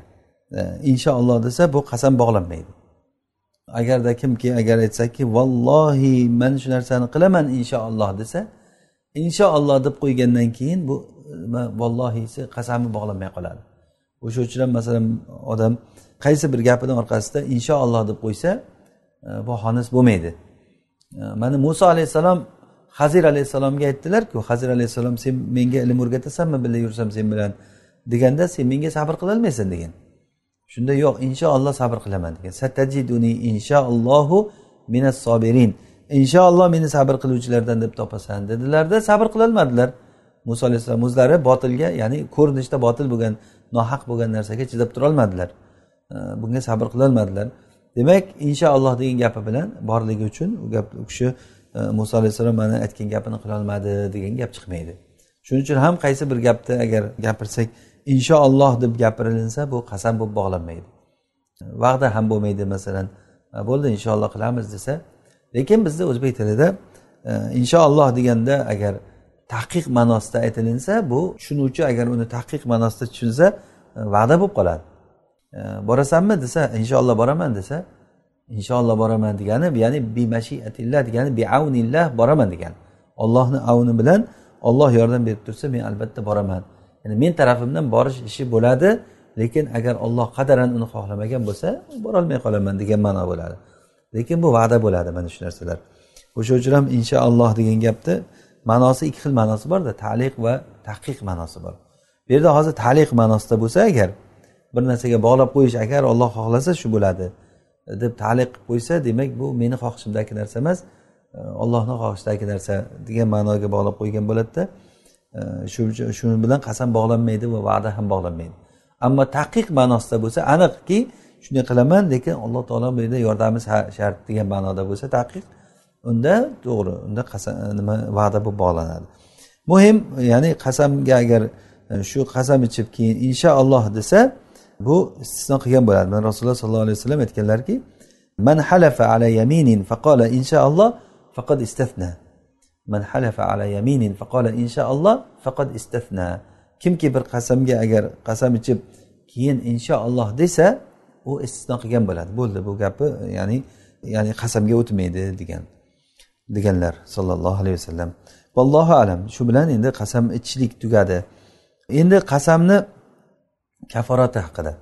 E, inshaalloh desa bu qasam bog'lanmaydi. Agarda kimki agar aytsaki vallohi man shu narsani qilaman inshaalloh desa inshaalloh deb qo'ygandan keyin bu e, vallohisi qasami bog'lanmay qoladi. O'sha uchun ham masalan odam qaysi bir gapini orqasida inshaalloh deb qo'ysa e, bu xonis bo'lmaydi. E, Mana muso alayhissalom hazir alayhissalomga aytdilarku hazir alayhissalom sen menga ilm o'rgatasanmi birga yursam sen bilan? deganda sen menga sabr qilolmaysan degan. Shunda yo'q inshaalloh sabr qilaman degan. Satajiduni inshaallohu minas sobirin. Inshaalloh meni sabr qiluvchilardan deb topasan dedilarda sabr qilolmadilar. Muso alayhissalom o'zlari botilga ya'ni ko'rinishda botil bo'lgan nohaq bo'lgan narsaga chidab turolmadilar. Bunga sabr qilolmadilar. Demak inshaalloh degan gapi bilan borligi uchun u gap u kishi e, muso alayhissalom mana aytgan gapini qilolmadi degan gap chiqmaydi. Shuning uchun ham qaysi bir gapni agar gapirsak inshaalloh deb gapirilinsa bu qasam bo'lib bog'lanmaydi. Va'da ham bo'lmaydi masalan bo'ldi inshaalloh qilamiz desa lekin bizda o'zbek tilida e, inshaalloh deganda agar tahqiq ma'nosida aytilinsa bu tushunuvchi agar uni tahqiq ma'nosida tushunsa e, va'da bo'lib qoladi. E, borasanmi desa inshaalloh boraman desa inshaalloh boraman degani ya'ni bimashiatillah degani bi avnillah boraman degani ollohni avni bilan olloh yordam berib tursa men albatta boraman. Ya'ni men tarafimdan borish ishi bo'ladi lekin agar olloh qadaran uni xohlamagan bo'lsa borolmay qolaman degan ma'no bo'ladi. Lekin bu va'da bo'ladi mana shu narsalar. O'sha uchun ham inshaalloh degan gapni ma'nosi ikki xil ma'nosi borda taliq va tahqiq ma'nosi bor. Bu yerda hozir taliq ma'nosida bo'lsa agar bir narsaga bog'lab qo'yish agar olloh xohlasa shu bo'ladi deb taliq qilib qo'ysa demak bu meni xohishimdagi narsa emas e, ollohni xohishidagi narsa degan ma'noga bog'lab qo'ygan bo'ladida e, shu shu bilan qasam bog'lanmaydi va va'da ham bog'lanmaydi. Ammo taqiq ma'nosida bo'lsa aniqki shunday qilaman lekin alloh taolo bu yerda yordami shart degan ma'noda bo'lsa taqiq unda to'g'ri unda qasam nima va'da bo'lib bog'lanadi. Muhim ya'ni qasamga agar e, shu qasam ichib keyin inshaalloh desa bu istisno qilgan bo'ladi. Mana rasululloh sollallohu alayhi vasallam aytganlarki man halafa ala yaminin faqala inshaalloh faqad istathna man halafa ala yaminin faqala inshaalloh faqad istathna kimki bir qasamga agar qasam ichib keyin inshaalloh desa u istisno qilgan bo'ladi. Bo'ldi bu gapi ya'ni ya'ni qasamga o'tmaydi degan. Deganlar sollallohu alayhi vasallam. Vallohu alam shu bilan endi qasam ichishlik tugadi. Endi qasamni kaforati haqida.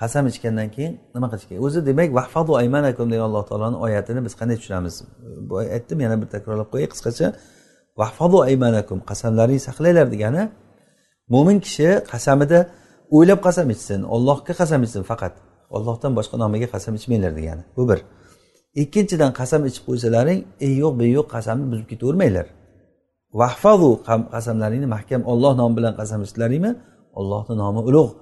Qasam ichgandan keyin nima qilish kerak? O'zi demak vahfadu aymanakum degan alloh taoloni oyatini biz qanday tushunamiz? Bu aytdim yana bir takrorlab qo'yay. Qisqacha vahfadu aymanakum qasamlaringni saqlanglar degani mo'min kishi qasamida o'ylab qasam ichsin ollohga qasam ichsin faqat. Ollohdan boshqa nomiga qasam ichmanglar degani. Bu bir. Ikkinchidan qasam ichib qo'ysalaring ey yo'q be yo'q qasamni buzib ketavermanglar vahfazu qasamlaringni mahkam olloh nomi bilan qasam ichdilaringmi? Ollohni nomi ulug'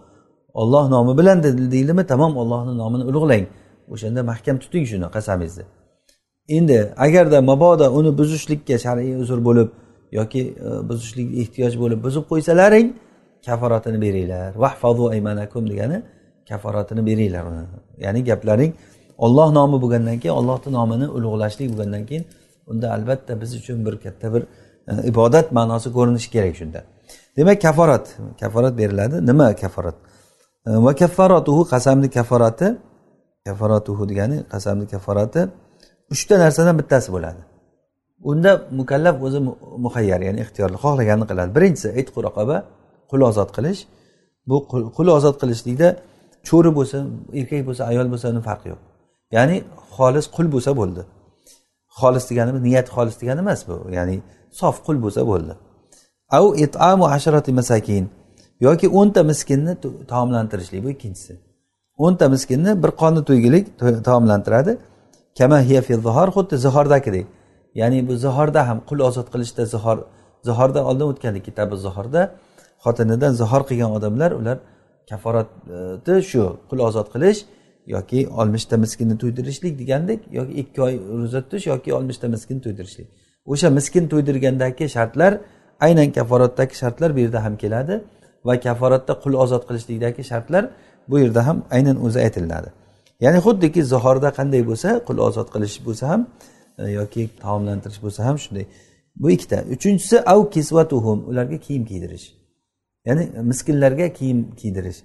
olloh nomi bilan deydimi tamom ollohni nomini ulug'lang. O'shanda mahkam tuting shuni qasamingizni. Endi agarda mabodo uni buzishlikka shar'iy uzr bo'lib yoki e, buzishlik ehtiyoj bo'lib buzib qo'ysalaring kaforatini beringlar. Vahfazu aymanakum degani kaforatini beringlar uni. Ya'ni gaplaring olloh nomi bo'lgandan keyin ollohni nomini ulug'lashlik bo'lgandan keyin unda albatta biz uchun bir katta bir e, ibodat ma'nosi ko'rinishi kerak shunda. Demak kaforat kaforat beriladi. Nima kaforat? E, va kaffaratuhu qasamni kaforati kafaratuhu degani qasamni kaforati uchta narsadan bittasi bo'ladi. Unda mukallaf o'zi muhayyar ya'ni ixtiyorli xohlaganini qiladi. Birinchisi it raqoba qul ozod qilish. Bu qul ozod qilishlikda cho'ri bo'lsin erkak bo'lsa ayol bo'lsa uni farqi yo'q. Ya'ni xolis qul bo'lsa bo'ldi. Xolis deganimiz niyat xolis degani emas bu. Ya'ni sof qul bo'lsa bo'ldi. Au itamu asharati masakin. Yoki o'nta miskinni taomlantirishlik bu ikkinchisi. O'nta miskinni bir qonni to'ygilik taomlantiradi. Kama hiya fi zihor xuddi zihordagidek ya'ni bu zihorda ham qul ozod qilishda zihor zihordan oldin o'tgandik kitobi zihorda xotinidan zihor qilgan odamlar ular kaforati shu qul ozod qilish yoki oltmishta miskinni to'ydirishlik degandek yoki ikki oy ro'za tutish yoki oltmishta miskin to'ydirishlik. O'sha miskin to'ydirgandagi shartlar aynan kaforatdagi shartlar bu yerda ham keladi va kaforatda qul ozod qilishlikdagi shartlar bu yerda ham aynan o'zi aytiladi ya'ni xuddiki zihorda qanday bo'lsa qul ozod qilish bo'lsa ham e, yoki taomlantirish bo'lsa ham shunday. Bu ikkita. Uchinchisi av kisvatuhum ularga kiyim kiydirish. Ya'ni miskinlarga kiyim kiydirish.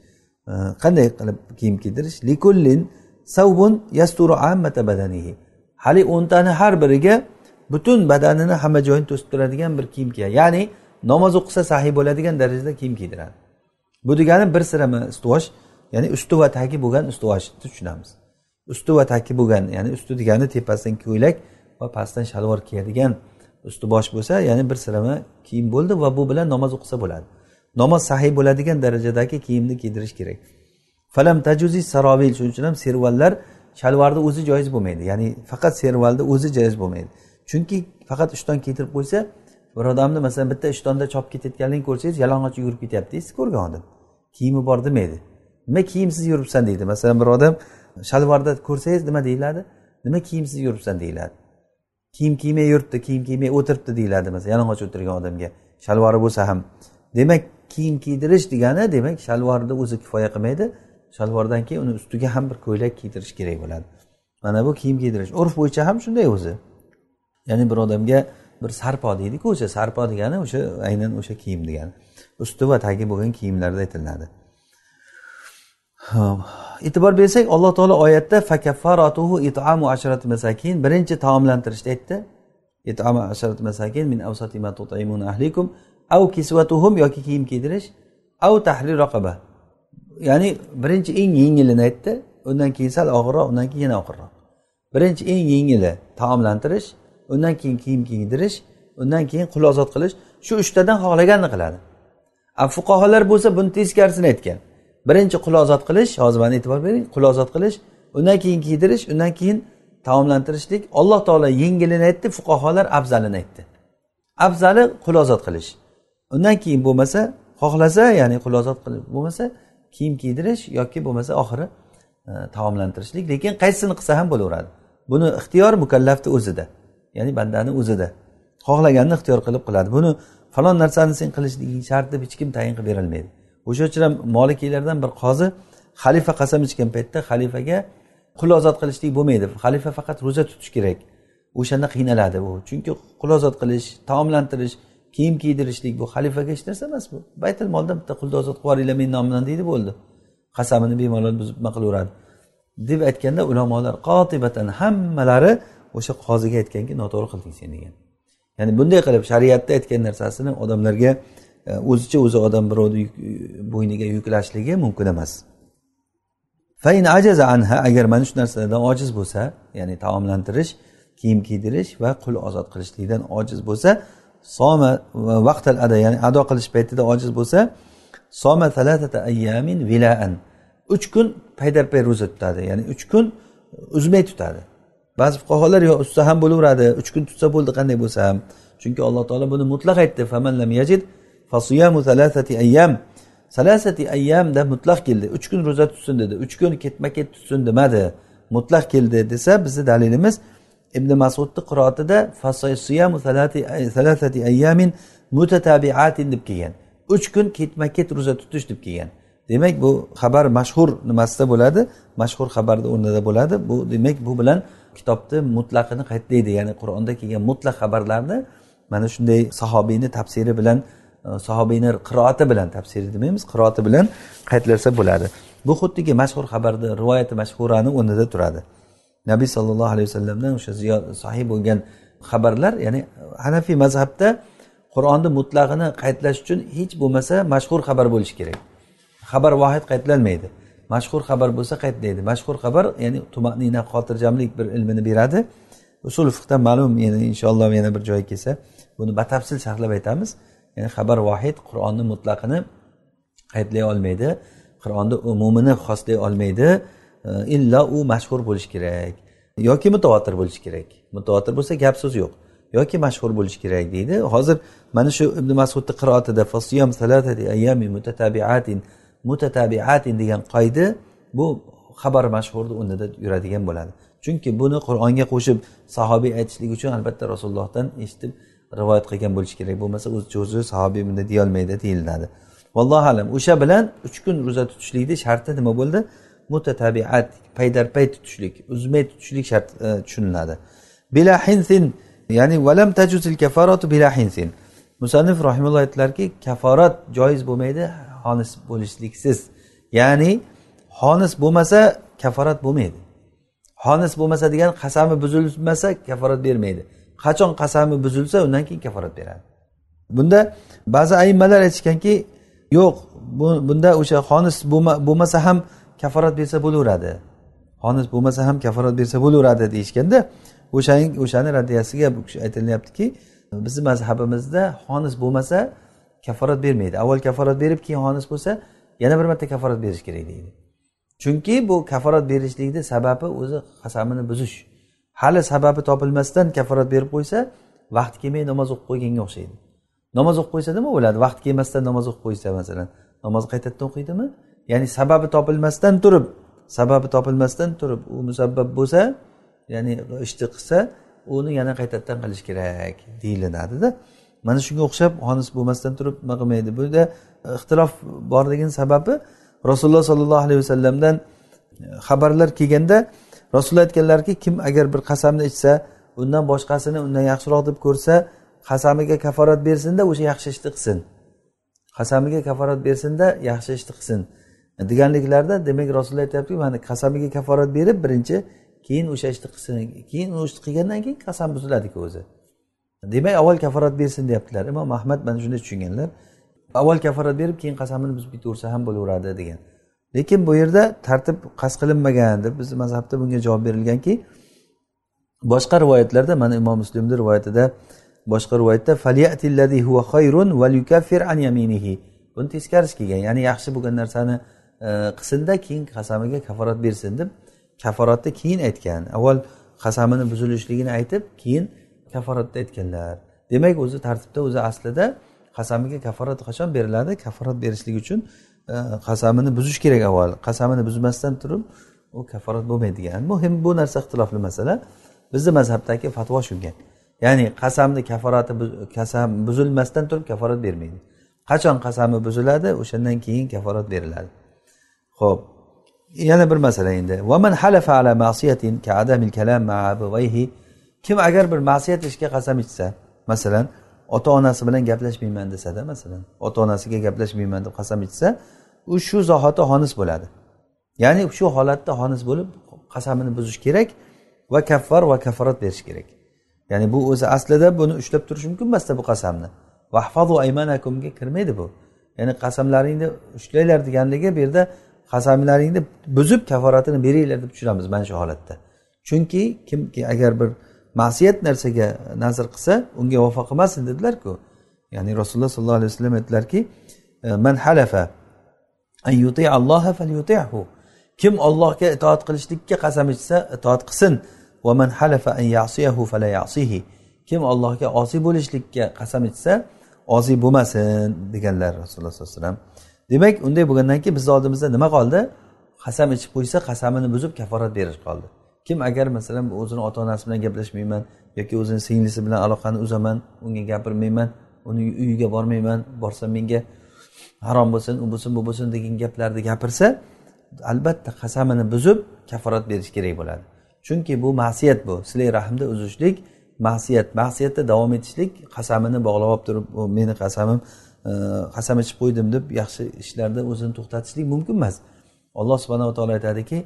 Qanday qilib kiyim kiydirish? Likullin savbun yasturu ammata badanihi. Haligi o'ntani har biriga butun badanini hamma joyini to'sib turadigan bir kiyim kiyadi ya'ni namoz o'qisa sahiy bo'ladigan darajada kiyim kiydiradi. Bu degani bir sirama ustuvosh ya'ni usti va tagi bo'lgan ustuvoshni tushunamiz. Usti va tagi bo'lgan ya'ni usti degani tepasidan ko'ylak va pastdan shalvor kiyadigan usti bosh bo'lsa ya'ni bir sirama kiyim bo'ldi va bu bilan namoz o'qisa bo'ladi. Namoz sahiy bo'ladigan darajadagi kiyimni kiydirish kerak. Falam tajuzi sarovil shuning uchun ham servallar shalvarni o'zi joiz bo'lmaydi. Ya'ni faqat servalni o'zi joiz bo'lmaydi. Chunki faqat ishton kiydirib qo'ysa bir odamni masalan bitta ishtonda chopib ketayotganligini ko'rsangiz yalang'och yugurib ketyapti siz ko'rgan odam. Kiyimi bor demaydi. Nima kiyimsiz yuribsan deydi. Masalan bir odam shalvarda ko'rsangiz nima deyiladi? Nima kiyimsiz yuribsan deyiladi. Kiyim kiymay yuribdi kiyim kiymay o'tiribdi deyiladi masalan yalang'och o'tirgan odamga. Shalvari bo'lsa ham. Demak kiyim kiydirish degani demak shalvarni o'zi kifoya qilmaydi. Shalvordan keyin uni ustiga ham bir ko'ylak kiydirish kerak bo'ladi. Mana bu kiyim kiydirish. Urf bo'yicha ham shunday o'zi. Ya'ni bir odamga bir sarpo deydiku o'sha sarpo degani o'sha aynan o'sha kiyim degani. Usti va tagi bo'lgan kiyimlarda aytiladi. E'tibor bersak alloh taolo oyatda fakaffaratuhu itamu asharati masakin. Birinchi taomlantirishda aytdi. Itamu asharati masakin min ma ahlikum av kisvatuhum yoki kiyim kiydirish av tahrir raqaba. Ya'ni birinchi eng yengilini aytdi undan keyin sal og'irroq undan keyin yana og'irroq. Birinchi eng yengili taomlantirish undan keyin kiyim kiydirish undan keyin qul ozod qilish shu uchtadan xohlaganini qiladi. Fuqarolar bo'lsa buni teskarisini aytgan. Birinchi qul ozod qilish hozir mana e'tibor bering qul ozod qilish undan keyin kiydirish undan keyin taomlantirishlik alloh taolo yengilini aytdi fuqarolar afzalini aytdi. Afzali qul ozod qilish. Undan keyin bo'lmasa xohlasa ya'ni qul ozod qilib bo'lmasa kiyim kiydirish yoki bo'lmasa oxiri e, taomlantirishlik. Lekin qaysisini qilsa ham bo'laveradi. Buni ixtiyor mukallafni o'zida ya'ni bandani o'zida xohlaganini ixtiyor qilib qiladi. Buni falon narsani sen qilishliging shart deb hech kim tayin qilib berolmaydi o'sha uchun ham molikiylardan bir qozi xalifa qasam ichgan paytda xalifaga qul ozod qilishlik bo'lmaydi. Xalifa faqat ro'za tutish kerak. O'shanda qiynaladi u. Chunki qul ozod qilish taomlantirish kiyim kiydirishlik bu xalifaga hech narsa emas bu. Baytil moldan bitta qulni ozod qilib yuboringlar meni nomimdan deydi bo'ldi. Qasamini bemalol buzib nima qilaveradi deb aytganda ulamolar qotibatan hammalari o'sha qoziga aytganki noto'g'ri qilding sen degan. Ya'ni bunday qilib shariatda aytgan narsasini odamlarga e, o'zicha o'zi odam birovni e, bo'yniga yuklashligi mumkin emas. Fain ajaza anha agar mana shu narsalardan ojiz bo'lsa ya'ni taomlantirish kiyim kiydirish va qul ozod qilishlikdan ojiz bo'lsa soma vaqtal ada ya'ni ado qilish paytida ojiz bo'lsa soma talatata ayyamin vilaan. Uch kun paydarpay ro'za tutadi ya'ni uch kun uzmay tutadi. Ba'zi fuqarolar yo ustsa ham bo'laveradi uch kun tutsa bo'ldi qanday bo'lsa ham. Chunki alloh taolo buni mutlaq aytdi yajid salasati ayyam. Salasati ayyamda mutlaq keldi. Uch kun ro'za tutsin dedi. Uch kun ketma ket tutsin demadi. Mutlaq keldi desa bizni dalilimiz ibn masudni qiroatida ayyamin mutatabiatin deb kelgan. Uch kun ketma ket ro'za tutish deb kelgan. Demak bu xabar mashhur nimasida bo'ladi? Mashhur xabarni o'rnida bo'ladi. Bu demak bu bilan kitobni mutlaqini qaytlaydi ya'ni qur'onda kelgan mutlaq xabarlarni mana shunday sahobiyni tafsiri bilan e, sahobiyni qiroati bilan tafsiri demaymiz qiroati bilan qaytlasa bo'ladi. Bu xuddiki mashhur xabarni rivoyati mashhurani o'rnida turadi. Nabiy sollallohu alayhi vasallamdan o'sha sahih bo'lgan xabarlar ya'ni hanafiy mazhabda qur'onni mutlag'ini qaytlash uchun hech bo'lmasa mashhur xabar bo'lishi kerak. Xabar vohid qaytlanmaydi. Mashhur xabar bo'lsa qaytlaydi. Mashhur xabar ya'ni tumanina xotirjamlik bir ilmini beradi. Usul fiqdan ma'lum yana inshaalloh yana bir joyi kelsa buni batafsil sharhlab aytamiz. Ya'ni xabar vohid qur'onni mutlaqini qaytlay olmaydi. Qur'onni umumini xoslay olmaydi. Illo u mashhur bo'lishi kerak yoki mutavotir bo'lishi kerak. Mutavotir bo'lsa gap so'z yo'q. Yoki mashhur bo'lishi kerak deydi. Hozir mana shu ibn masudni qiroatida mutatabiatin mutatabiatin degan qoida bu xabar mashhurni o'rnida yuradigan bo'ladi. Chunki buni qur'onga qo'shib sahobiy aytishlik uchun albatta rasulullohdan eshitib rivoyat qilgan bo'lishi kerak. Bo'lmasa o'z o'zi sahobiy bunday deyolmaydi deyiladi. Vallohu alam o'sha bilan uch kun ro'za tutishlikni sharti nima bo'ldi? Mutatabiat paydarpay tutishlik uzmay tutishlik shart e, tushuniladi. Bila hinsin ya'ni valam tajuzil kafaratu bila hinsin. Musannif rahimulloh aytdilarki kaforat joiz bo'lmaydi xonis bo'lishliksiz. Ya'ni xonis bo'lmasa kaforat bo'lmaydi. Xonis bo'lmasa degan qasami buzilmasa kaforat bermaydi. Qachon qasami buzilsa undan keyin kaforat beradi. Bunda ba'zi ayimmalar aytishganki yo'q bunda o'sha xonis bo'lmasa ham kafarat bersa bo'laveradi. Xonis bo'lmasa ham kafarat bersa bo'laveradi deyishganda o'shaning o'shani raddiyasiga bu kishi aytilyaptiki bizni mazhabimizda xonis bo'lmasa kafarat bermaydi. Avval kafarat berib keyin xonis bo'lsa yana bir marta kafarat berish kerak deydi. Chunki bu kafarat berishlikni sababi o'zi qasamini buzish. Hali sababi topilmasdan kafarat berib qo'ysa vaqti kelmay namoz o'qib qo'yganga o'xshaydi. Namoz o'qib qo'ysa nima bo'ladi? Vaqti kelmasdan namoz o'qib qo'ysa masalan namozni qaytadan o'qiydimi ya'ni sababi topilmasdan turib sababi topilmasdan turib u musabbab bo'lsa ya'ni ishni qilsa uni yana qaytadan qilish kerak deyilinadida mana shunga o'xshab xonis bo'lmasdan turib nima qilmaydi bunda ixtilof borligini sababi rasululloh sollallohu alayhi vasallamdan e, xabarlar kelganda rasululloh aytganlarki kim agar bir qasamni ichsa undan boshqasini undan yaxshiroq deb ko'rsa qasamiga kaforat bersinda o'sha yaxshi ishni qilsin. Qasamiga kaforat bersinda yaxshi ishni qilsin. Deganliklarida demak rasululloh aytyaptiki mana qasamiga kaforat berib birinchi keyin o'sha ishni qilsin keyin u ishni qilgandan keyin qasam buziladiku o'zi. Demak avval kaforat bersin deyaptilar. Imom ahmad mana shunday tushunganlar. Avval kaforat berib keyin qasamini buzib ketaversa ham bo'laveradi degan. Lekin bu yerda tartib qasd qilinmagan deb bizni mazhabda bunga javob berilganki boshqa rivoyatlarda mana imom muslimni rivoyatida boshqa rivoyatda buni teskarisi kelgan ya'ni yaxshi bo'lgan narsani qilsinda keyin qasamiga kaforat bersin deb kaforatni keyin aytgan. Avval qasamini buzilishligini aytib keyin kaforatni aytganlar. Demak o'zi tartibda o'zi aslida qasamiga kaforat qachon beriladi? Kaforat berishlik uchun e, qasamini buzish kerak avval. Qasamini buzmasdan turib u kaforat bo'lmaydigan. Muhim bu narsa ixtilofli masala. Bizni mazhabdagi fatvo shunga ya'ni qasamni kaforati qasam buzilmasdan turib kaforat bermaydi. Qachon qasami buziladi? O'shandan keyin kaforat beriladi. Ho'p yana bir masala endi. Halafa ala ma'siyatin kalam kim agar bir ma'siyat ishga qasam ichsa masalan ota onasi bilan gaplashmayman desada masalan ota onasiga gaplashmayman deb qasam ichsa u shu zahoti xonis bo'ladi. Ya'ni shu holatda xonis bo'lib qasamini buzish kerak va kaffar va kafarat berish kerak. Ya'ni bu o'zi aslida buni ushlab turish mumkin emasda bu qasamni. Vahfazu aymanakumga kirmaydi bu. Ya'ni qasamlaringni ushlanglar deganligi bu yerda qasamlaringni buzib kaforatini beringlar deb tushunamiz mana shu holatda. Chunki kimki agar bir ma'siyat narsaga nazr qilsa unga vafo qilmasin dedilarku. Ya'ni rasululloh sollallohu alayhi vasallam aytdilarki e, man halafa an yuti alloha falyutihu. Kim ollohga itoat qilishlikka qasam ichsa itoat qilsin. Va man halafa an yasiyahu fala yasihi. Kim ollohga osiy bo'lishlikka qasam ichsa osiy bo'lmasin deganlar rasululloh sollallohu alayhi vasallam. Demak unday bo'lgandan keyin bizni oldimizda nima qoldi? Qasam ichib qo'ysa qasamini buzib kaforat berish qoldi. Kim agar masalan o'zini ota onasi bilan gaplashmayman yoki o'zini singlisi bilan aloqani uzaman unga gapirmayman uni uyiga bormayman borsam menga harom bo'lsin u bo'lsin bu bo'lsin degan gaplarni gapirsa albatta qasamini buzib kaforat berish kerak bo'ladi. Chunki bu ma'siyat bu. Silay rahmni uzishlik ma'siyat. Ma'siyatda davom etishlik qasamini bog'lab olib turib meni qasamim Э, qasam ichib qo'ydim deb yaxshi ishlarda o'zini to'xtatishlik mumkin emas. Alloh subhanava taolo aytadiki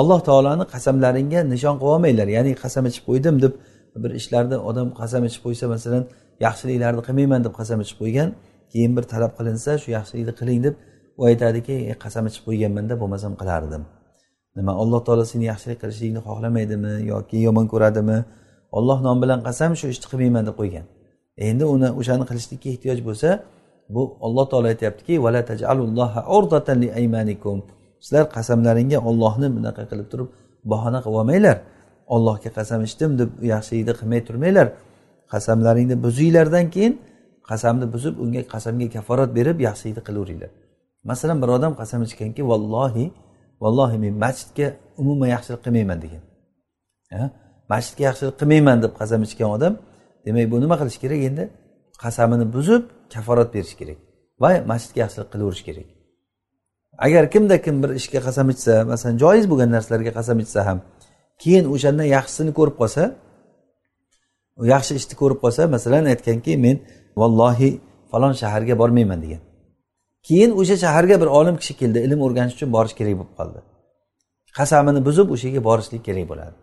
alloh taoloni qasamlaringga nishon qilib olmanglar. Ya'ni qasam ichib qo'ydim deb bir ishlarda odam qasam ichib qo'ysa masalan yaxshiliklarni qilmayman deb qasam ichib qo'ygan keyin bir talab qilinsa shu yaxshilikni qiling deb u aytadiki e, qasam ichib qo'yganmanda bo'lmasam qilardim. Nima alloh taolo seni yaxshilik qilishlikni xohlamaydimi yoki yomon ko'radimi? Olloh nomi bilan qasam shu ishni qilmayman deb qo'ygan. Endi uni o'shani qilishlikka ehtiyoj bo'lsa bu olloh taolo aytyaptiki sizlar qasamlaringga ollohni bunaqa qilib turib bahona qilib olmanglar. Ollohga qasam ichdim deb yaxshilikni qilmay turmanglar. Qasamlaringni buzinglardan keyin qasamni buzib unga qasamga kaforat berib yaxshilikni qilaveringlar. Masalan bir odam qasam ichganki vallohi vallohi men masjidga umuman yaxshilik qilmayman degan. Masjidga yaxshilik qilmayman deb qasam ichgan odam demak bu nima qilish kerak endi? Qasamini buzib kaforat berish kerak va masjidga yaxshilik qilaverish kerak. Agar kimda kim bir ishga qasam ichsa masalan joiz bo'lgan narsalarga qasam ichsa ham keyin o'shandan yaxshisini ko'rib qolsa yaxshi ishni ko'rib qolsa masalan aytganki men vallohi falon shaharga bormayman degan. Keyin o'sha shaharga bir olim kishi keldi ilm o'rganish uchun borish kerak bo'lib qoldi. Qasamini buzib o'sha yerga borishlik kerak bo'ladi.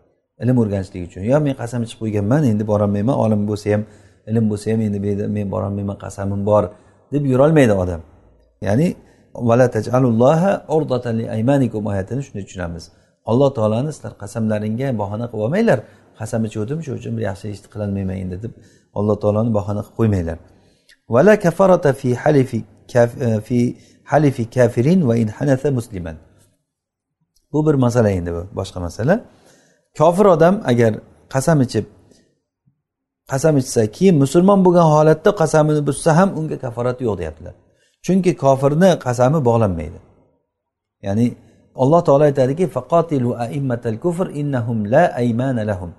Ilm o'rganishlik uchun. Yo men qasam ichib qo'yganman endi borolmayman olim bo'lsa ham ilm bo'lsa ham endi bu yerda men borolmayman qasamim bor deb yurolmaydi odam. Ya'ni oyatini shunday tushunamiz. Alloh taoloni sizlar qasamlaringga bahona qilib olmanglar. Qasam ichgandim shuning uchun bir yaxshi ishni qilolmayman endi deb alloh taoloni bahona qilib qo'ymanglar. Vala kafarata fi halifi e, fi halifi kafirin va in hanatha musliman. Bu bir masala endi bu boshqa masala. Kofir odam agar qasam ichib qasam ichsa keyin musulmon bo'lgan holatda qasamini buzsa ham unga kaforati yo'q deyaptilar. Chunki kofirni qasami bog'lanmaydi. Ya'ni alloh taolo aytadiki faqotilu aimmatal kufr innahum la aymana lahum.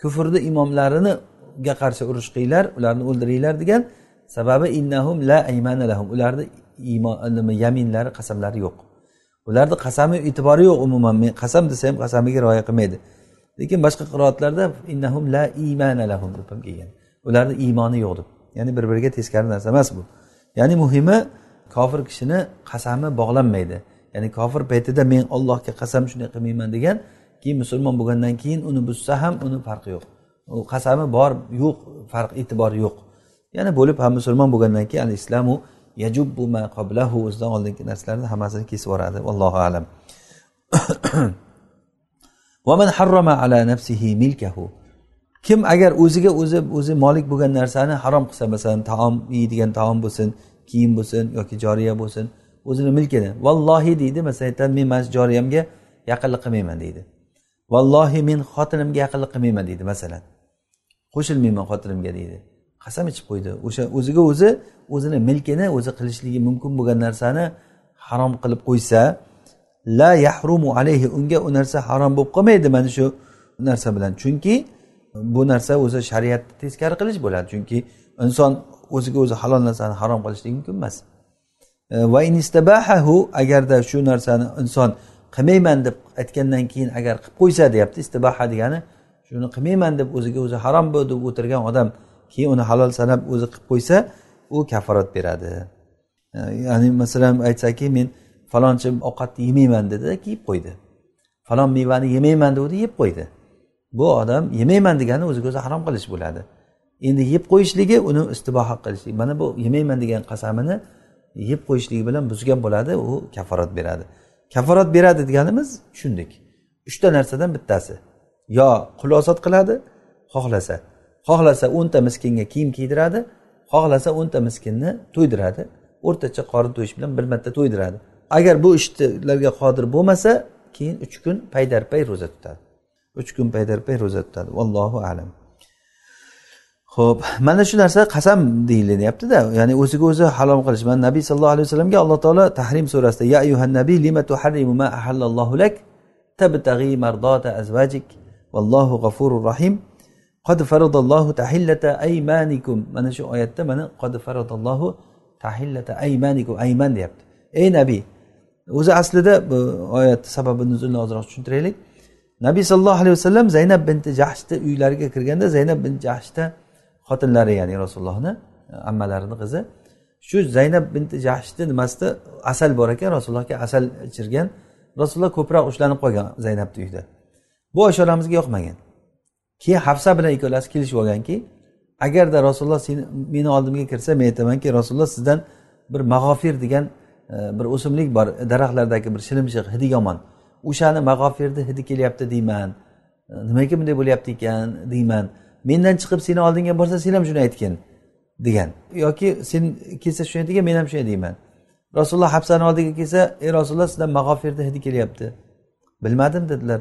Kufrni imomlariniga qarshi urush qilinglar ularni o'ldiringlar degan sababi innahum la aymana lahum. Ularni nima yaminlari qasamlari yo'q. Ularni qasami e'tibori yo'q umuman. Men qasam desa ham qasamiga rioya qilmaydi. Lekin boshqa qiroatlarda innahum la imana lahum deb ham kelgan. Ularni iymoni yo'q deb. Ya'ni bir biriga teskari narsa emas bu. Ya'ni muhimi kofir kishini qasami bog'lanmaydi. Ya'ni kofir paytida men ollohga qasam shunday qilmayman degan keyin musulmon bo'lgandan keyin uni buzsa ham uni farqi yo'q. U qasami bor yo'q farq e'tibori yo'q. Yana bo'lib ham musulmon bo'lgandan keyin al islamu yajubbu ma qoblahu o'zidan oldingi narsalarni hammasini kesib yuboradi. Allohu alam. kim agar o'ziga o'zi o'zi molik bo'lgan narsani harom qilsa masalan taom yeydigan taom bo'lsin kiyim bo'lsin yoki joriya bo'lsin o'zini milkini vallohi deydi masalan aytadi men mana shu joriyamga yaqinlik qilmayman deydi. Vallohi men xotinimga yaqinlik qilmayman deydi masalan. Qo'shilmayman xotinimga deydi. Qasam ichib qo'ydi. O'sha o'ziga o'zi o'zini milkini o'zi qilishligi mumkin bo'lgan narsani harom qilib qo'ysa la yahrumu alayhi unga u narsa harom bo'lib qolmaydi mana shu narsa bilan. Chunki bu narsa o'zi shariatni teskari qilish bo'ladi. Chunki inson o'ziga o'zi halol narsani harom qilishligi mumkin emas. E, va inistabahahu agarda shu narsani inson qilmayman deb aytgandan keyin agar qilib qo'ysa deyapti istibaha degani shuni qilmayman deb o'ziga o'zi harom bu deb o'tirgan odam keyin uni halol sanab o'zi qilib qo'ysa u kaforat beradi. E, ya'ni masalan aytsaki men falonchi ovqatni yemayman dedi kiyib qo'ydi. Falon mevani yemayman degandi yeb qo'ydi. Bu odam yemayman degani o'ziga o'zi harom qilish bo'ladi. Endi yeb qo'yishligi uni istiboha qilishlik mana bu yemayman degan qasamini yeb qo'yishligi bilan buzgan bo'ladi u kaforat beradi. Kaforat beradi deganimiz tushundik. Uchta narsadan bittasi. Yo xulosat qiladi xohlasa. Xohlasa o'nta miskinga kiyim kiydiradi xohlasa o'nta miskinni to'ydiradi. O'rtacha qorin to'yish bilan bir marta to'ydiradi. Agar bu ishlarga qodir bo'lmasa keyin uch kun paydarpay ro'za tutadi. Uch kun paydarpay ro'za tutadi. Vallohu alam. Ho'p mana shu narsa qasam deyilyaptida. Ya'ni o'ziga o'zi halom qilish. Mana nabiy sallallohu alayhi vasallamga alloh taolo tahrim surasida ya ayuhan nabiy lima tuharrimu ma ahallallohu lak? Tabtag'i mardota azvajik vallohu g'afurur rahim. Qad faradallohu tahillata aymanikum. Mana shu oyatda mana qad faradallohu tahillata aymanikum. Ayman deyapti. Ey nabiy o'zi aslida bu oyat sababi nuzulni ozroq tushuntiraylik. Nabiy sallallohu alayhi vasallam zaynab binti jahshni uylariga kirganda zaynab bin jahshni xotinlari ya'ni rasulullohni ammalarini qizi. Shu zaynab binti jahshni nimasida asal bor ekan rasulullohga asal ichirgan rasululloh ko'proq ushlanib qolgan zaynabni uyida. Bu oysha onamizga yoqmagan keyin hafsa bilan ikkalasi kelishib olganki agarda rasululloh seni meni oldimga kirsa men aytamanki rasululloh sizdan bir mag'ofir degan bir o'simlik bor daraxtlardagi bir shilimshiq hidi yomon. O'shani mag'ofirni hidi kelyapti deyman. Nimaga bunday bo'lyapti ekan deyman. Mendan chiqib seni oldingga borsa sen ham shuni aytgin degan. Yoki sen kelsa shuni aytgan men ham shunday deyman. Rasululloh hafsani oldiga kelsa ey rasululloh sizdan mag'ofirni hidi kelyapti. Bilmadim dedilar.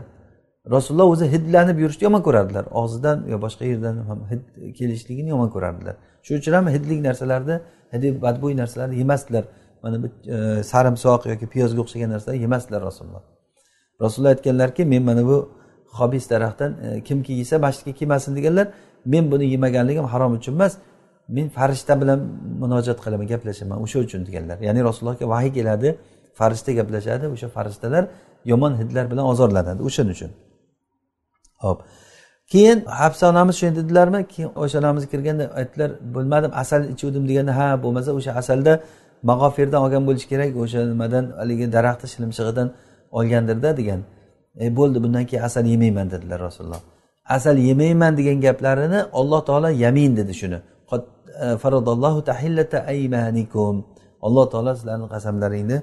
Rasululloh o'zi hidlanib yurishni yomon ko'rardilar. Og'zidan yo boshqa yerdan ham hid kelishligini yomon ko'rardilar. Shuning uchun ham hidlik narsalarni hidi badbo'y narsalarni yemasdilar. Mana bu e, sarimsoq yoki piyozga o'xshagan narsa yemasdilar rasululloh. Rasululloh aytganlarki men mana bu hobis daraxtdan e, kimki yesa masjidga kelmasin deganlar men buni yemaganligim harom uchun emas men farishta bilan munojat qilaman gaplashaman o'sha uchun deganlar. Ya'ni rasulullohga vahiy keladi farishta gaplashadi o'sha farishtalar yomon hidlar bilan ozorlanadi o'shaning uchun. Ho'p keyin hafsa onamiz shunday dedilarmi? Keyin o'sha onamiz kirganda aytdilar bilmadim asal ichuvdim deganda ha bo'lmasa o'sha asalda mag'ofirdan olgan bo'lishi kerak o'sha nimadan haligi daraxtni shilimshig'idan olgandirda degan e bo'ldi bundan keyin asal yemayman dedilar rasululloh. Asal yemayman degan gaplarini olloh taolo yamin dedi shuni. E, Farodallohu tahillata aymanikum. Alloh taolo sizlarni qasamlaringni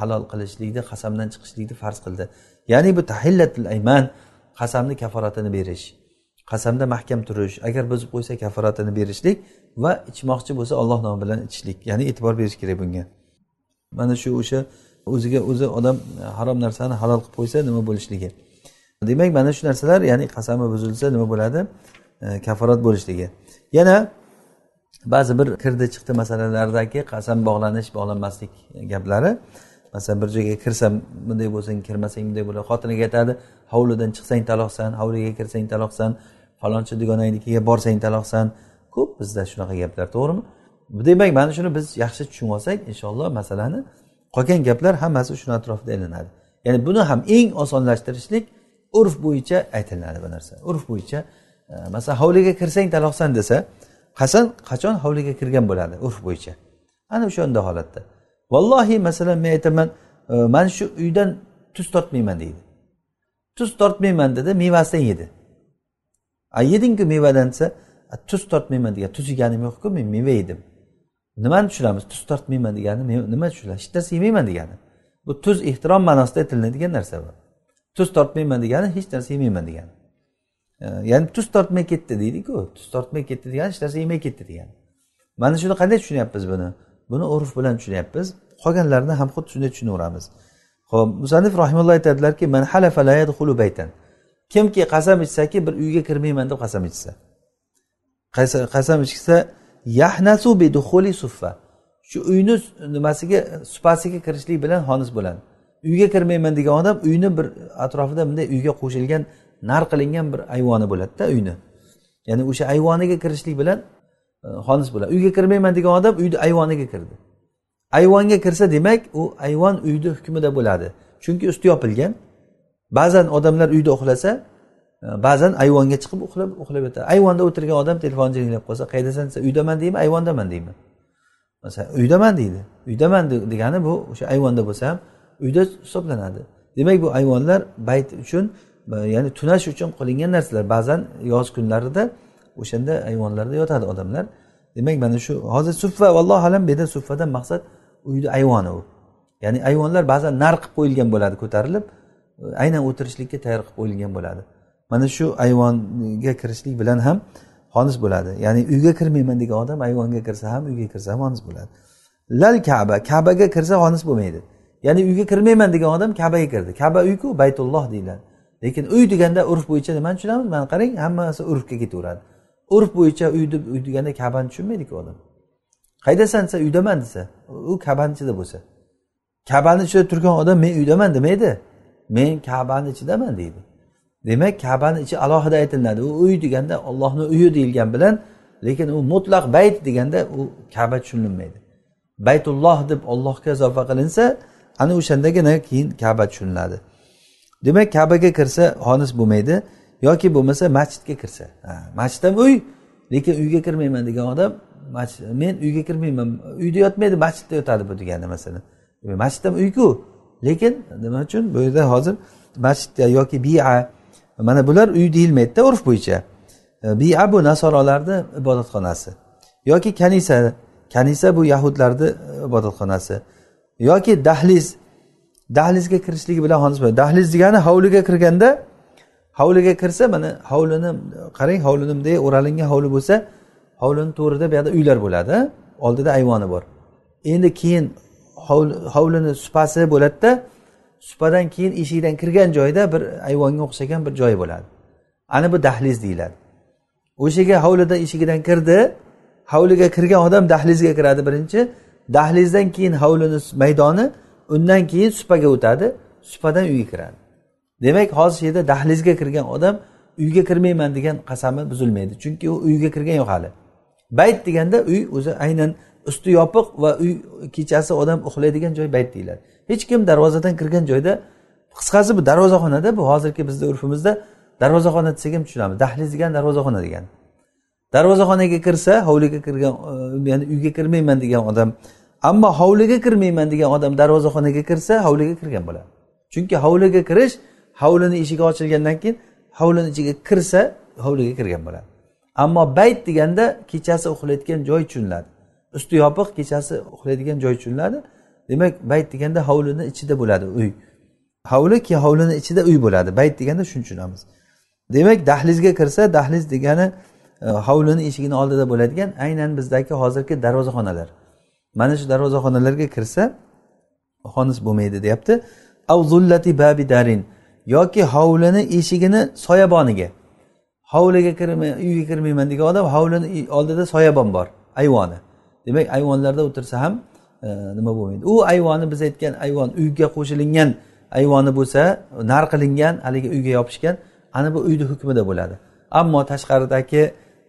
halol qilishlikni qasamdan chiqishlikni farz qildi. Ya'ni bu tahillatul ayman qasamni kaforatini berish. Qasamda mahkam turish agar buzib qo'ysa kaforatini berishlik va ichmoqchi bo'lsa olloh nomi bilan ichishlik ya'ni e'tibor berish kerak bunga. Mana shu o'sha o'ziga o'zi odam harom narsani halol qilib qo'ysa nima bo'lishligi. Demak mana shu narsalar ya'ni qasami buzilsa nima bo'ladi? E, Kaforat bo'lishligi. Yana ba'zi bir kirdi chiqdi masalalardagi qasam bog'lanish bog'lanmaslik gaplari. Masalan bir joyga kirsam bunday bo'lsang kirmasang bunday bo'ladi xotiniga aytadi hovlidan chiqsang taloqsan hovliga kirsang taloqsan falonchi dugonangnikiga borsang taloqsan. Ko'p bizda shunaqa gaplar to'g'rimi? Demak mana shuni biz yaxshi tushunib olsak inshaalloh masalani qolgan gaplar hammasi shuni atrofida aylanadi ya'ni buni ham eng osonlashtirishlik urf bo'yicha aytilinadi bu narsa. Urf bo'yicha e, masalan hovliga kirsang taloqsan desa hasan qachon hovliga kirgan bo'ladi urf bo'yicha? Ana o'shanda holatda. Vallohi masalan men aytaman e, mana shu uydan tuz tortmayman deydi. Tuz tortmayman dedi mevasidan yedi. A yedingku mevadan desa tuz tortmayman degan tuz yeganim yo'qku men meva yedim. Nimani tushunamiz? Tuz tortmayman degani nima tushunadi? Hech narsa yemayman degani. Bu tuz ehtirom ma'nosida aytilinadigan narsa bu. Tuz tortmayman degani hech narsa yemayman degani. E, ya'ni tuz tortmay ketdi deydiku. Tuz tortmay ketdi degani hech narsa yemay ketdi degani. Mana shuni qanday tushunyapmiz buni? Buni urf bilan tushunyapmiz. Qolganlarini ham xuddi shunday tushunaveramiz. Ho'p musanif rahimulloh aytadilarki man halafa la yadkhulu baytan. Kimki qasam ichsaki bir uyga kirmayman deb qasam ichsa. Qasam ichsa yahnasu biduxuli suffa. Shu uyni nimasiga supasiga kirishlik bilan xonis bo'ladi uyga kirmayman degan odam uyni bir atrofida bunday uyga qo'shilgan nar qilingan bir ayvoni bo'ladida uyni. Ya'ni o'sha ayvoniga kirishlik bilan e, xonis bo'ladi uyga kirmayman degan odam uyni ayvoniga kirdi. Ayvonga kirsa demak u ayvon uyni hukmida bo'ladi. Chunki usti yopilgan. Ba'zan odamlar uyda uxlasa e, ba'zan ayvonga chiqib uxlab uxlab yotadi. Ayvonda o'tirgan odam telefon jiringlab qolsa qayerdasan desa uydaman deymi ayvondaman deyman masalan uydaman deydi. Uydaman degani bu o'sha ayvonda bo'lsa ham uyda hisoblanadi. Demak bu ayvonlar bayt uchun e, ya'ni tunash uchun qilingan narsalar. Ba'zan yoz kunlarida o'shanda ayvonlarda yotadi odamlar. Demak mana shu hozir suffa vallohu alam bu yerda suffadan maqsad uyni ayvoni u. Ya'ni ayvonlar ba'zan nar qilib qo'yilgan bo'ladi ko'tarilib. Aynan o'tirishlikka tayyor qilib qo'yilgan bo'ladi. Mana shu ayvonga kirishlik bilan ham xonis bo'ladi. Ya'ni uyga kirmayman degan odam ayvonga kirsa ham uyga kirsa ham xonis bo'ladi. Lal kaba kabaga kirsa xonis bo'lmaydi. Ya'ni uyga kirmayman degan odam kabaga kirdi. Kaba uyku baytulloh deyiladi. Lekin uy deganda urf bo'yicha nimani tushunamiz? Mana qarang hammasi urfga ketaveradi. Urf bo'yicha uy deb uy deganda kabani tushunmaydiku odam. Qaydasan desa uydaman desa u kabani ichida bo'lsa. Kabani ichida turgan odam men uydaman demaydi men kabani ichidaman deydi. Demak kabani ichi alohida aytilinadi u uy deganda ollohni uyi deyilgan bilan lekin u mutlaq bayt deganda u kaba tushunilmaydi. Baytulloh deb ollohga izofa qilinsa ana o'shandagina keyin kaba tushuniladi. Demak kabaga kirsa xonis bo'lmaydi yoki bo'lmasa masjidga kirsa. Masjid ham uy lekin uyga kirmayman degan odam men uyga kirmayman uyda yotmaydi masjidda yotadi bu degani masalan. Masjid ham uyku. Lekin nima uchun? Bu yerda hozir masjidda yoki bia mana bular uy deyilmaydida urf bo'yicha. E, bia bu nasorolarni ibodatxonasi. Yoki kanisa kanisa bu yahudlarni e, ibodatxonasi. Yoki dahliz dahlizga kirishligi bilan xonis dahliz degani hovliga kirganda hovliga kirsa mana hovlini qarang hovlini bunday o'ralingan hovli bo'lsa hovlini to'rida buyoqda uylar bo'ladi oldida ayvoni bor. Endi keyin hovlini supasi bo'ladida supadan keyin eshikdan kirgan joyda bir ayvonga o'xshagan bir joy bo'ladi. Ana bu dahliz deyiladi. O'shaga hovlida eshigidan kirdi hovliga kirgan odam dahlizga kiradi birinchi. Dahlizdan keyin hovlini maydoni undan keyin supaga o'tadi supadan uyga kiradi. Demak hozir shu yerda dahlizga kirgan odam uyga kirmayman degan qasami buzilmaydi. Chunki u uyga kirgani yo'q hali. Bayt deganda uy o'zi aynan usti yopiq va uy kechasi odam uxlaydigan joy bayt deyiladi. Hech kim darvozadan kirgan joyda qisqasi bu darvozaxonada bu hozirgi bizni urfimizda darvozaxona desak ham tushunamiz. Dahliz degani darvozaxona degani darvozaxonaga kirsa hovliga kirgan e, ya'ni uyga kirmayman degan odam ammo hovliga kirmayman degan odam darvozaxonaga kirsa hovliga kirgan bo'ladi. Chunki hovliga kirish hovlini eshigi ochilgandan keyin hovlini ichiga kirsa hovliga kirgan bo'ladi. Ammo bayt deganda kechasi uxlayotgan joy tushuniladi. Usti yopiq kechasi uxlaydigan joy tushuniladi. Demak bayt deganda hovlini ichida bo'ladi uy. Hovli keyin hovlini ichida uy bo'ladi. Bayt deganda shuni tushunamiz. Demak dahlizga kirsa dahliz degani e, hovlini eshigini oldida bo'ladigan aynan bizdagi hozirgi darvozaxonalar. Mana shu darvozaxonalarga kirsa xonis bo'lmaydi deyapti. Babi darin yoki hovlini eshigini soyaboniga. Hovliga kirmay uyga kirmayman degan odam hovlini oldida soyabon bor ayvoni. Demak ayvonlarda o'tirsa ham e, nima bo'lmaydi? U ayvoni biz aytgan ayvon uyga qo'shilingan ayvoni bo'lsa nar qilingan haligi uyga yopishgan ana bu uyni hukmida bo'ladi. Ammo tashqaridagi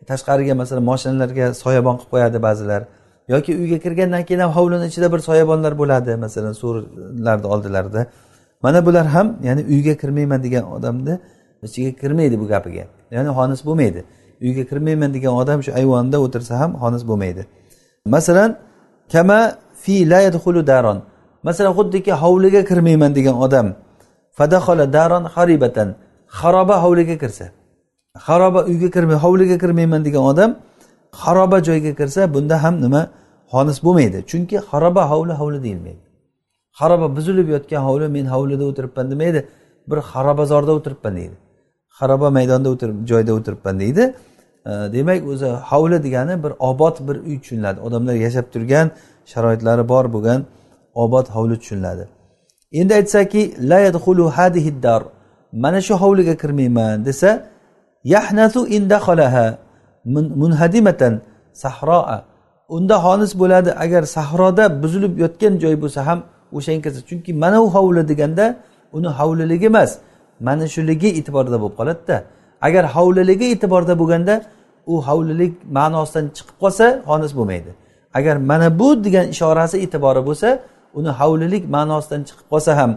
tashqariga masalan moshinalarga soyabon qilib qo'yadi ba'zilar. Yoki uyga kirgandan keyin ham hovlini ichida bir soyabonlar bo'ladi masalan so'rlarni oldilarida. Mana bular ham ya'ni uyga kirmayman degan odamni ichiga kirmaydi bu gapiga. Ya'ni xonis bo'lmaydi. Uyga kirmayman degan odam shu ayvonda o'tirsa ham xonis bo'lmaydi. Masalan kama fi la yadkhulu daron. Masalan xuddiki hovliga kirmayman degan odam fadahola daron haribatan xaroba hovliga kirsa xaroba uyga kirmay hovliga kirmayman degan odam xaroba joyga kirsa bunda ham nima? Xonis bo'lmaydi. Chunki xaroba hovli hovli deyilmaydi. Xaroba buzilib yotgan hovli men hovlida o'tiribman demaydi. Bir xarobazorda o'tiribman deydi. Xaroba maydonda o'tirib joyda o'tiribman deydi. Demak o'zi hovli degani bir obod bir uy tushuniladi. Odamlar yashab turgan sharoitlari bor bo'lgan obod hovli tushuniladi. Endi aytsaki la yadxulu hadihiddar mana shu hovliga kirmayman desa yahnasu indaxolaha munhadimatan sahroa. Unda xolis bo'ladi agar sahroda buzilib yotgan joy bo'lsa ham o'shanga kirsa chunki mana u hovli deganda uni hovliligi emas mana shuligi e'tiborda bo'lib qoladida. Agar hovliligi e'tiborda bo'lganda u hovlilik ma'nosidan chiqib qolsa xonis bo'lmaydi. Agar mana bu degan ishorasi e'tibori bo'lsa uni hovlilik ma'nosidan chiqib qolsa ham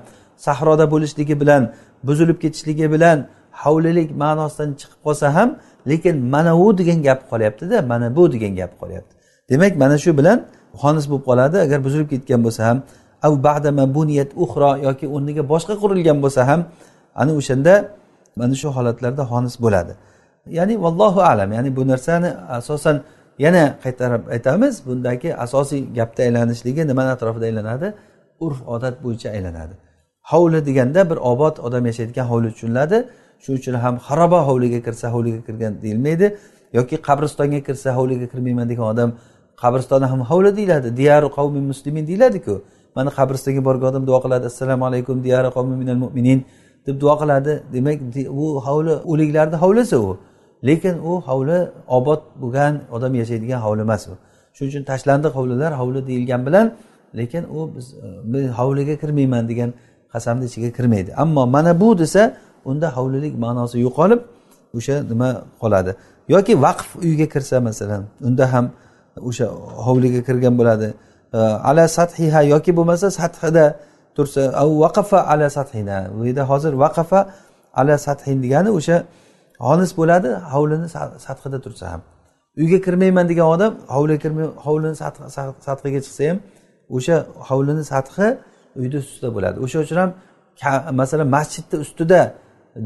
sahroda bo'lishligi bilan buzilib ketishligi bilan hovlilik ma'nosidan chiqib qolsa ham lekin mana u degan gap qolyaptida mana bu degan gap qolyapti. Demak mana shu bilan xonis bo'lib qoladi. Agar buzilib ketgan bo'lsa ham buniyat uxro yoki o'rniga boshqa qurilgan bo'lsa ham ana o'shanda mana shu holatlarda xonis bo'ladi. Ya'ni vallohu alam ya'ni bu narsani asosan yana qaytarib aytamiz bundagi asosiy gapda aylanishligi nimani atrofida aylanadi? Urf odat bo'yicha aylanadi. Hovli deganda bir obod odam yashaydigan hovli tushuniladi. Shuning uchun ham xaroba hovliga kirsa hovliga kirgan deyilmaydi yoki qabristonga kirsa hovliga kirmayman degan odam qabristonni ham hovli deyiladi diyaru qavmi muslimin deyiladiku. Mana qabristonga borgan odam duo qiladi assalomu alaykum diyaru qavmi minal mu'minin. Deb duo qiladi. Demak u hovli o'liklarni hovlisi u. Lekin u hovli obod bo'lgan odam yashaydigan hovli emas u. Shuning uchun tashlandiq hovlilar hovli deyilgan bilan lekin u biz e, men hovliga kirmayman degan qasamni ichiga kirmaydi. Ammo mana bu desa unda hovlilik ma'nosi yo'qolib o'sha nima qoladi. Yoki vaqf uyga kirsa masalan unda ham o'sha hovliga kirgan bo'ladi. E, ala sathiha yoki bo'lmasa sathida tursa vaqafa ala sathina. Bu yerda hozir vaqafa ala sathin degani o'sha xolis bo'ladi hovlini sathida tursa ham. Uyga kirmayman degan odam hovliga kirmay hovlini sathiga chiqsa ham o'sha hovlini sathi uyni ustida bo'ladi. O'sha uchun ham masalan masjidni ustida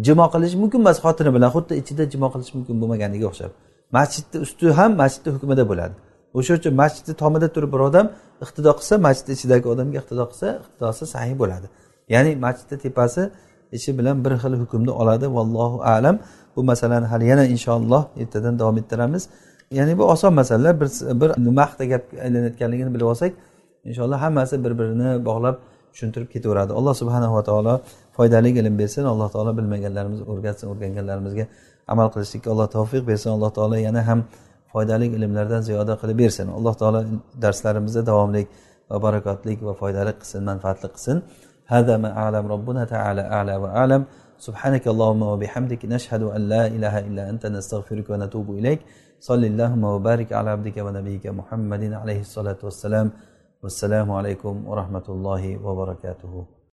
jimo qilish mumkin emas xotini bilan xuddi ichida jimo qilish mumkin bo'lmaganiga o'xshab. Masjidni usti ham masjidni hukmida bo'ladi. O'sha uchun masjidni tomida turib bir odam iqtido qilsa masjid ichidagi odamga iqtido qilsa iqtidosi sahiy bo'ladi. Ya'ni masjidni tepasi ichi bilan bir xil hukmni oladi vallohu alam. Bu masalani hali yana inshaalloh ertadan davom ettiramiz. Ya'ni bu oson masalalar. Bir bir nima haqida gap aylanayotganligini bilib olsak inshaalloh hammasi bir birini bog'lab tushuntirib ketaveradi. Alloh subhanava taolo foydali ilm bersin. Alloh taolo bilmaganlarimizni o'rgatsin o'rganganlarimizga amal qilishlikka alloh tavfiq bersin. Alloh taolo yana ham foydali ilmlardan ziyoda qilib bersin. Alloh taolo darslarimizni davomli va barakotli va foydali qilsin manfaatli qilsin. هذا ما أعلم ربنا تعالى أعلى وأعلم سبحانك اللهم وبحمدك نشهد أن لا إله إلا أنت نستغفرك ونتوب إليك صل اللهم وبارك على عبدك ونبيك محمد عليه الصلاة والسلام والسلام عليكم ورحمة الله وبركاته